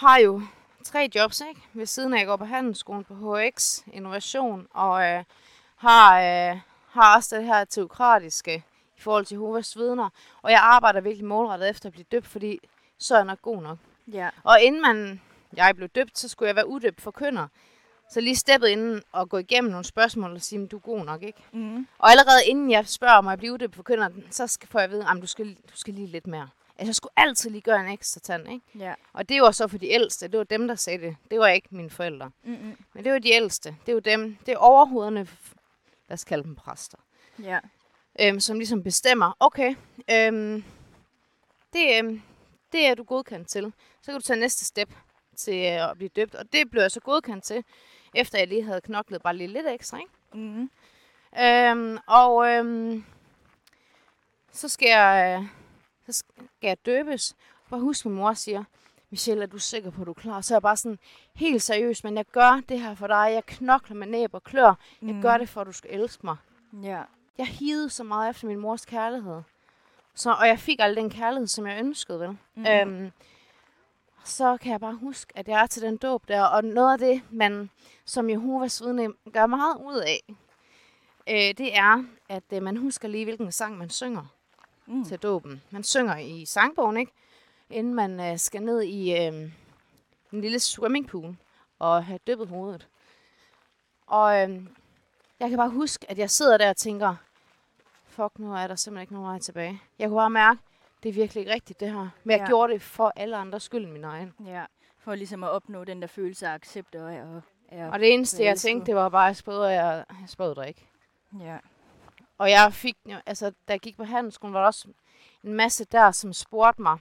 har jo tre jobs, ikke? Ved siden af, at jeg går på handelsskolen på HX Innovation, og øh, har, øh, har også det her teokratiske i forhold til Jehovas vidner. Og jeg arbejder virkelig målrettet efter at blive døbt, fordi så er jeg nok god nok. ja. Og inden man, jeg blev døbt, så skulle jeg være udøbt for kønner. Så lige steppet inden og gå igennem nogle spørgsmål og sige, du er god nok, ikke? Mm. Og allerede inden jeg spørger, om jeg bliver det på kønnen, så skal, får jeg at vide, at du skal, du skal lige lidt mere. Altså, jeg skulle altid lige gøre en ekstra tand, ikke? Ja. Og det var så for de ældste. Det var dem, der sagde det. Det var ikke mine forældre. Mm-mm. Men det var de ældste. Det var dem. Det er overhovederne, lad os kalde dem præster, Ja. øhm, som ligesom bestemmer, okay, øhm, det, øhm, det er du godkendt til. Så kan du tage næste step til øh, at blive døbt. Og det blev jeg så godkendt til, efter jeg lige havde knoklet bare lige lidt ekstra, ikke? Mm. Øhm, og øhm, så skal jeg, øh, så skal jeg døbes. Bare husk, min mor siger, Michelle, er du sikker på, at du er klar? Så er jeg bare sådan, helt seriøs, men jeg gør det her for dig. Jeg knokler med næb og klør. Jeg Mm. gør det, for at du skal elske mig. Ja. Jeg hivede så meget efter min mors kærlighed. Så, og jeg fik aldrig den kærlighed, som jeg ønskede, vel? Mhm. Øhm, så kan jeg bare huske, at jeg er til den dåb der. Og noget af det, man som Jehovas vidne gør meget ud af, øh, det er, at øh, man husker lige, hvilken sang man synger Mm. til dåben. Man synger i sangbogen, ikke? Inden man øh, skal ned i øh, en lille swimmingpool og have dyppet hovedet. Og øh, jeg kan bare huske, at jeg sidder der og tænker, fuck, nu er der simpelthen ikke nogen vej tilbage. Jeg kunne bare mærke, det er virkelig ikke rigtigt, det her. Men jeg Ja. gjorde det for alle andres skyld end min egen. Ja. For ligesom at opnå den der følelse af accept og, og, og Og det eneste, jeg tænkte, det var bare, at jeg spød, og jeg, jeg spød ikke. ja. Og jeg fik, jo- altså, da jeg gik på handelsskolen, var der også en masse der, som spurgte mig,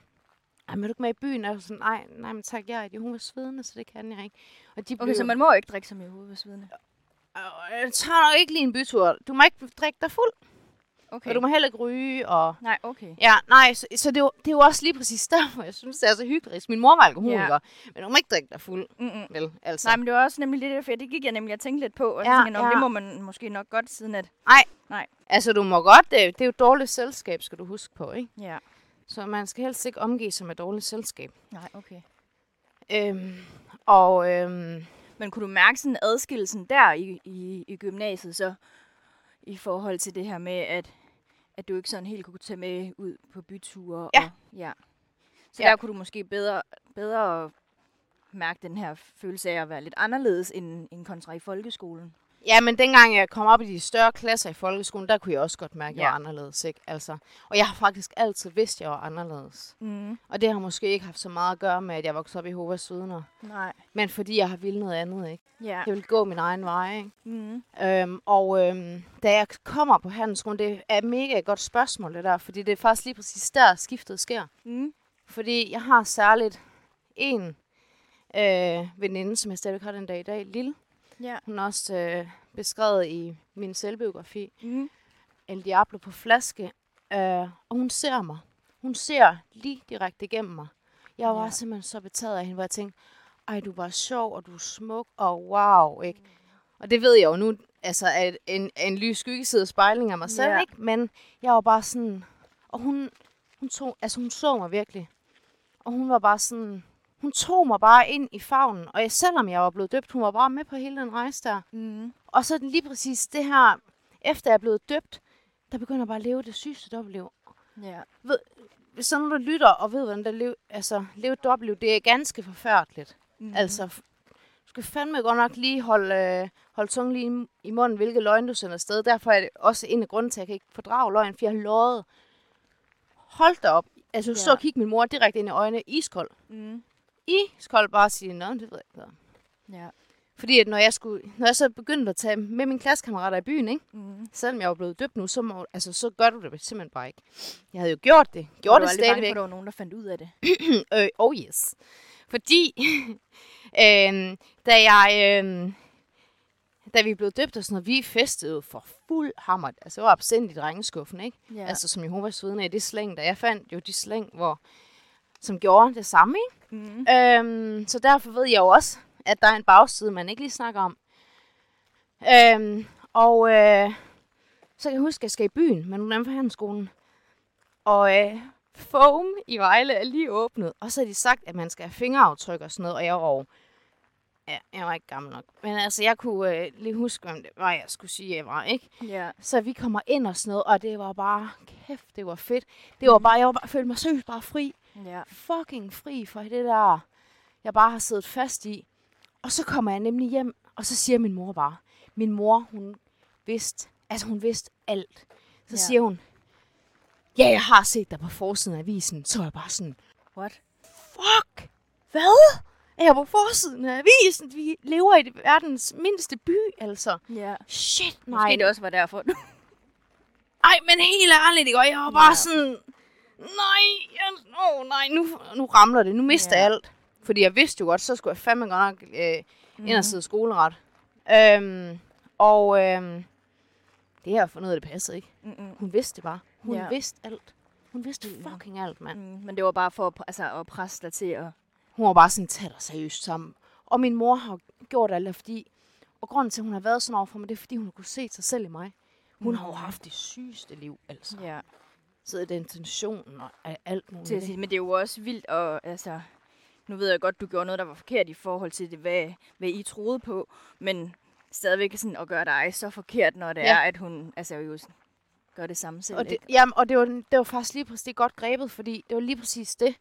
"Ej, men er du ikke med i byen? Og jeg var sådan, nej, nej, men tak, jeg er et Jehovas vidne, så det kan jeg ikke. Og de Okay, så blev- man må ikke drikke som Jehovas vidne. Øh, Jeg tager nok ikke lige en bytur. Du må ikke drikke dig fuld, Okay. og du må heller ikke ryge, og... Nej, okay. Ja, nej, så, så det, er jo, det er jo også lige præcis derfor, jeg synes, det er så hyggeligt. Min mor var alkoholiker, Ja. men du må ikke drikke dig fuld, Mm-mm. vel? Altså. Nej, men det var også nemlig lidt for det gik jeg nemlig at tænke lidt på. Og Ja, ja, tænkte, ja. ja. det må man måske nok godt, siden at... Altså, du må godt, det, det er jo dårligt selskab, skal du huske på, ikke? Ja. Så man skal helst ikke omgive sig med dårligt selskab. Nej, okay. Øhm, og øhm, Men kunne du mærke sådan adskillelsen der i, i, i gymnasiet så, i forhold til det her med, at, at du ikke sådan helt kunne tage med ud på byture? Ja. Og, ja. Så Ja. der kunne du måske bedre, bedre mærke den her følelse af at være lidt anderledes end, end kontra i folkeskolen. Ja, men dengang jeg kom op i de større klasser i folkeskolen, der kunne jeg også godt mærke, at jeg Ja. var anderledes. Ikke? Altså, og jeg har faktisk altid vidst, at jeg var anderledes. Mm. Og det har måske ikke haft så meget at gøre med, at jeg voksede op i Hovas Vidner. Nej. Men fordi jeg har ville noget andet. Ikke? Ja. Jeg vil gå min egen vej. Ikke? Mm. Øhm, og øhm, da jeg kommer på handelsskolen, det er et mega godt spørgsmål det der, fordi det er faktisk lige præcis der, skiftet sker. Mm. Fordi jeg har særligt en øh, veninde, som jeg stadigvæk har den dag i dag, Lille. Ja. Hun er også øh, beskrevet i min selvbiografi. Mm. El Diablo på flaske. Øh, og hun ser mig. Hun ser lige direkte igennem mig. Jeg var Ja. simpelthen så betaget af hende, hvor jeg tænkte, ej, du var sjov, og du er smuk, og wow, ikke? Og det ved jeg jo nu, altså, at en, en lys skyggeside spejling af mig selv, Ja. ikke? Men jeg var bare sådan, og hun, hun, tog, altså, hun så mig virkelig. Og hun var bare sådan, hun tog mig bare ind i favnen. Og jeg, selvom jeg var blevet døbt, hun var bare med på hele den rejse der. Mm. Og så lige præcis det her, efter jeg er blevet døbt, der begynder jeg bare at leve det sygeste dobbeltliv. Ja. Hvis sådan nogen, der lytter og ved, hvordan der lev, altså, leve et dobbeltliv, det er ganske forfærdeligt. Mm. Altså, du skal fandme godt nok lige holde, øh, holde tungen lige i- munden, hvilke løgn du sender afsted. Derfor er det også en af grunden til, at jeg kan ikke fordrage løgn, for jeg har løjet. Hold da op. Altså, Ja. så og kigge min mor direkte ind i øjnene, iskold. Mm. Iskold bare sige, nå, det ved jeg ikke. hvad." Ja. Fordi at når jeg, skulle, når jeg så begyndte at tage med mine klassekammerater i byen, ikke? Mm. selvom jeg var blevet døbt nu, så, må, altså, så gør du det simpelthen bare ikke. Jeg havde jo gjort det. Var du det aldrig bange for, stadigvæk. at der var nogen, der fandt ud af det? [clears throat] øh, oh yes. Fordi, [laughs] øh, da jeg... Øh, da vi blev døbt og sådan noget, vi festede for fuld hammer. Altså, jeg var absent i drengeskuffen, ikke? Ja. Ja. Altså, som Jehovas vidne i det slæng, der jeg fandt jo de slæng, hvor, som gjorde det samme, ikke? Mm. Øhm, så derfor ved jeg jo også, at der er en bagside, man ikke lige snakker om. Øhm, og øh, så kan jeg huske, at jeg skal i byen med nogle af handelsskolen. Og øh, Foam i Vejle er lige åbnet. Og så har de sagt, at man skal have fingeraftryk og sådan noget. Og jeg var ja, jeg var ikke gammel nok. Men altså, jeg kunne øh, lige huske, hvem det var, jeg skulle sige, jeg var, ikke? Ja. Så vi kommer ind og sådan noget, og det var bare, kæft, det var fedt. Det var bare, jeg var bare, følte mig seriøst bare fri Ja. fucking fri fra det der, jeg bare har siddet fast i. Og så kommer jeg nemlig hjem, og så siger min mor bare, min mor, hun vidste, altså hun vidste alt. Så Ja. siger hun, ja, jeg har set dig på forsiden af avisen. Så er jeg bare sådan, What? fuck, hvad? Er jeg på forsiden af avisen? Vi lever i verdens mindste by, altså. Ja. Shit, nej. Måske det også var derfor. Ej, men helt ærligt, ikke? Og jeg var bare ja. sådan, nej, jeg, oh, nej, nu, nu ramler det, nu mister Ja. jeg alt. Fordi jeg vidste jo godt, så skulle jeg fandme godt nok øh, Mhm. ind og sidde skoleret. Øhm, og øhm, det fundet ud af, det passede ikke. Mm-mm. Hun vidste det bare. Hun Ja. vidste alt. Hun vidste fucking alt, mand. Mm, men det var bare for altså, at presse dig til at... Hun var bare sådan, tag dig seriøst sammen. Og min mor har gjort alt det, fordi... Og grunden til, at hun har været sådan over for mig, det er, fordi hun kunne se sig selv i mig. Hun har jo Mm. haft det sygeste liv, altså. Ja. Så det intentionen og alt muligt. Til at sige, men det er jo også vildt, og altså... Nu ved jeg godt, du gjorde noget, der var forkert i forhold til det, hvad, hvad I troede på, men stadigvæk sådan at gøre dig så forkert, når det ja. Er, at hun altså jo sådan gør det samme selv. Og det, ikke? jamen, og det var, det var faktisk lige præcis det godt grebet, fordi det var lige præcis det.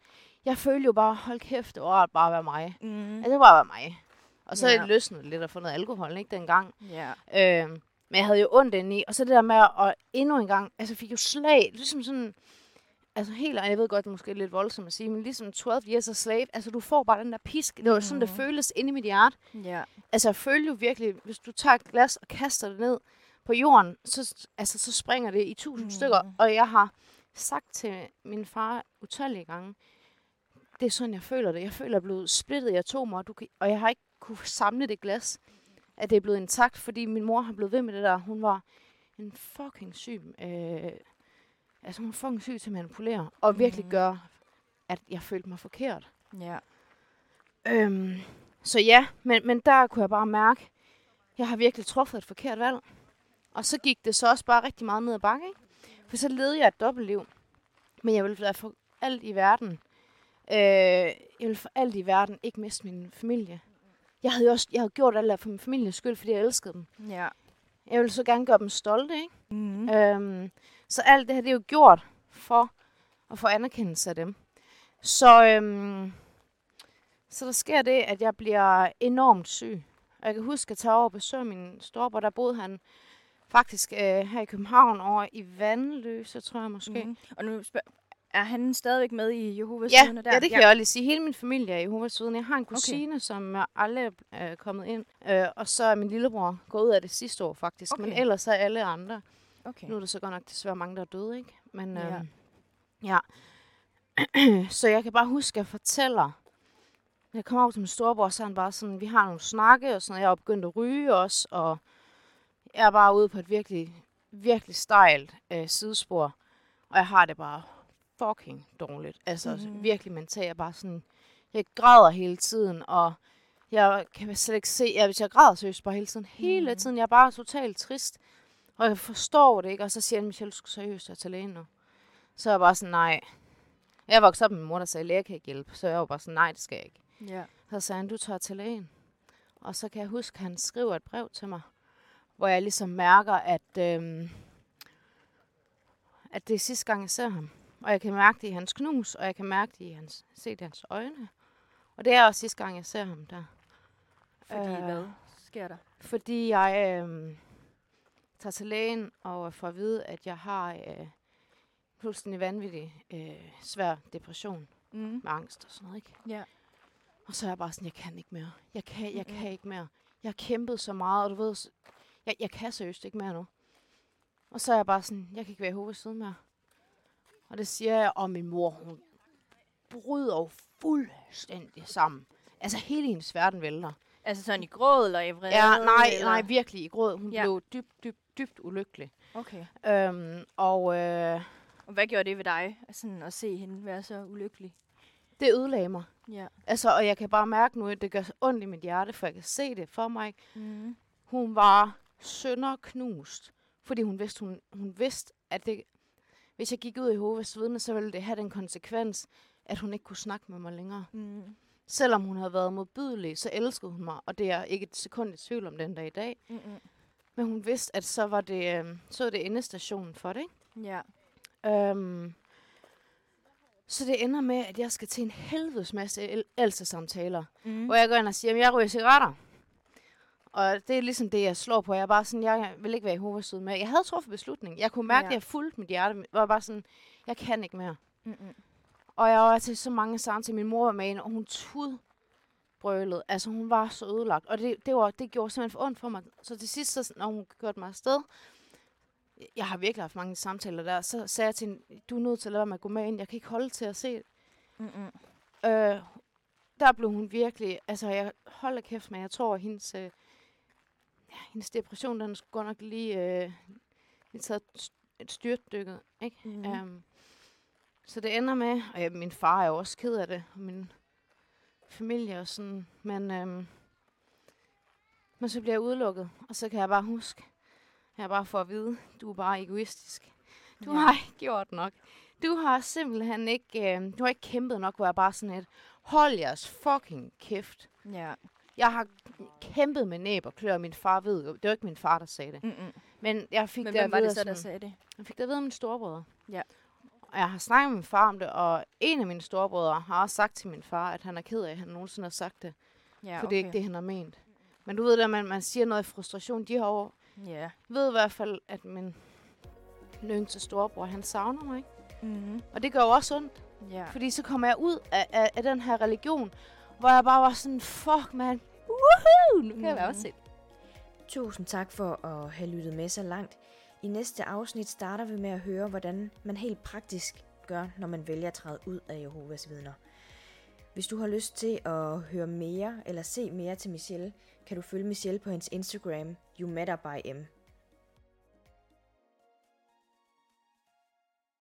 Jeg følte jo bare, hold kæft, det var bare at være mig. Mm. Altså, det var bare at være mig. Og så Ja. løsnede lidt at få noget alkohol, ikke ondt Ja. Øh, men jeg havde jo ondt indeni. Og så det der med at endnu en gang, altså fik jo slag, ligesom sådan, altså helt, jeg ved godt, det er måske lidt voldsomt at sige, men ligesom 12 years a slave, altså du får bare den der pisk. Det var sådan, det Mhm. føltes inde i mit hjerte. Ja. Altså jeg følte jo virkelig, hvis du tager et glas og kaster det ned på jorden, så, altså, så springer det i tusind mm. stykker. Og jeg har sagt til min far utallige gange, det er sådan, jeg føler det. Jeg føler, at jeg er blevet splittet i atomer, og, du kan, og jeg har ikke kunne samle det glas, at det er blevet intakt, fordi min mor har blevet ved med det der. Hun var en fucking syg, øh, altså hun er fucking syg til at manipulere, og virkelig Mhm. gøre, at jeg følte mig forkert. Ja. Øhm, så ja, men, men der kunne jeg bare mærke, jeg har virkelig truffet et forkert valg. Og så gik det så også bare rigtig meget ned ad bakke, ikke? For så levede jeg et dobbeltliv. Men jeg ville være for alt i verden. Øh, jeg ville for alt i verden ikke miste min familie. Jeg havde jo også jeg havde gjort alt for min families skyld, fordi jeg elskede dem. Ja. Jeg ville så gerne gøre dem stolte, ikke? Mm. Øhm, så alt det her, det er jo gjort for at få anerkendelse af dem. Så, øhm, så der sker det, at jeg bliver enormt syg. Og jeg kan huske, at jeg tager over og besøge min storebror. Der boede han faktisk øh, her i København over i Vandløse, tror jeg måske. Mm. Og nu spørg, er han stadigvæk med i Jehovas Ja, vidner der? ja, det kan jeg også lige sige. Hele min familie er i Jehovas vidne. Jeg har en kusine, okay. som er aldrig er kommet ind. Øh, og så er min lillebror gået ud af det sidste år, faktisk. Okay. Men ellers er alle andre. Okay. Nu er der så godt nok desværre mange, der er døde, ikke? Men Ja. ja. Øhm, ja. [clears throat] så jeg kan bare huske, at jeg fortæller, jeg kommer over til min storebror, så han bare sådan, vi har nogle snakke og sådan noget. Jeg er begyndt at ryge også, og jeg er bare ude på et virkelig, virkelig stejlt øh, sidespor. Og jeg har det bare fucking dårligt. Altså mm-hmm. virkelig mentalt. Jeg er bare sådan, jeg græder hele tiden, og jeg kan slet ikke se, ja, hvis jeg græder seriøst bare hele tiden, hele Mhm. tiden, jeg er bare totalt trist. Og jeg forstår det ikke, og så siger han, Michelle, du skal seriøst være til lægen nu. Så er jeg bare sådan, nej. Jeg voksede op med min mor, der sagde, læger kan ikke hjælpe. Så jeg var bare sådan, nej, det skal jeg ikke. Ja. Så sagde han, du tager til lægen. Og så kan jeg huske, at han skriver et brev til mig, hvor jeg ligesom mærker, at, øhm, at det er sidste gang, jeg ser ham. Og jeg kan mærke det i hans knus, og jeg kan mærke det i hans, se det i hans øjne. Og det er også sidste gang, jeg ser ham der. Fordi Øh, hvad sker der? Fordi jeg øh, tager til lægen og får at vide, at jeg har øh, fuldstændig vanvittig øh, svær depression Mm. med angst og sådan noget, ikke? Ja. Og så er jeg bare sådan, jeg kan ikke mere. Jeg kan, jeg Mm-mm. kan ikke mere. Jeg har kæmpet så meget, og du ved, jeg, jeg kan seriøst ikke mere nu. Og så er jeg bare sådan, jeg kan ikke være i hovedet siden mere. Og det siger jeg, og min mor, hun bryder jo fuldstændig sammen. Altså hele hendes verden vælter. Altså sådan i gråd eller i vrede? Ja, nej, eller? nej, virkelig i gråd. Hun Ja. blev dybt, dybt, dybt ulykkelig. Okay. Øhm, og øh, Og hvad gjorde det ved dig, sådan at se hende være så ulykkelig? det ødelagde mig. Ja. Altså, og jeg kan bare mærke nu, at det gør ondt i mit hjerte, for jeg kan se det for mig. Mm. Hun var sønderknust, fordi hun vidste, hun, hun vidste, at det, hvis jeg gik ud i Jehovas vidne, så ville det have den konsekvens, at hun ikke kunne snakke med mig længere. Mm. Selvom hun havde været modbydelig, så elskede hun mig, og det er ikke et sekund i tvivl om den dag i dag. Mm-mm. Men hun vidste, at så var det, øh, så var det endestationen for det. Ikke? Ja. Øhm, Så det ender med, at jeg skal til en helvedes masse el- samtaler. Mm. Hvor jeg går ind og siger, at jeg ryger cigaretter. Og det er ligesom det, jeg slår på. Jeg er bare sådan, jeg vil ikke være i hovedstød med. Jeg havde truffet beslutning. Jeg kunne mærke, Ja. at jeg fulgte mit hjerte. Jeg bare sådan, jeg kan ikke mere. Mm-mm. Og jeg var til så mange samtaler. Min mor var med og hun tud brølede. Altså, hun var så ødelagt. Og det, det, var, det gjorde simpelthen for ondt for mig. Så til sidst, så, når hun kørte mig afsted, jeg har virkelig haft mange samtaler der, så sagde jeg til hende, du er nødt til at lade være med at gå med ind. Jeg kan ikke holde til at se det. Mm-mm. Øh, der blev hun virkelig, altså jeg holder kæft med, jeg tror, at hendes, øh, ja, hendes depression, den skulle godt nok lige, øh, lige taget et st- et styrtdykket, ikke? Mhm. Um, så det ender med, og ja, min far er jo også ked af det, og min familie og sådan, men, øhm, men så bliver jeg udelukket, og så kan jeg bare huske, jeg bare får at vide, du er bare egoistisk. Du Ja. har ikke gjort nok. Du har simpelthen ikke, øh, du har ikke kæmpet nok, hvor jeg bare sådan et, hold jeres fucking kæft. Ja. Jeg har kæmpet med næb og klør, min far ved jo, det var ikke min far, der sagde det. Mm-mm. Men jeg fik Men det hvem var det så, der sagde det? jeg fik det at vide af mine storebrødre. Ja. Og jeg har snakket med min far om det, og en af mine storebrødre har også sagt til min far, at han er ked af, at han nogensinde har sagt det. Ja, for det er ikke det, han har ment. Men du ved det, at man, man siger noget i frustration. De har jo Ja. ved i hvert fald, at min yngste storebror, han savner mig. Ikke? Mm-hmm. Og det gør jo også ondt, Ja. fordi så kommer jeg ud af, af, af den her religion, hvor jeg bare var sådan, fuck man, woohoo, nu kan jeg være Mhm. også se. Tusind tak for at have lyttet med så langt. I næste afsnit starter vi med at høre, hvordan man helt praktisk gør, når man vælger at træde ud af Jehovas vidner. Hvis du har lyst til at høre mere eller se mere til Michelle, kan du følge Michelle på hendes Instagram, YouMetterByM.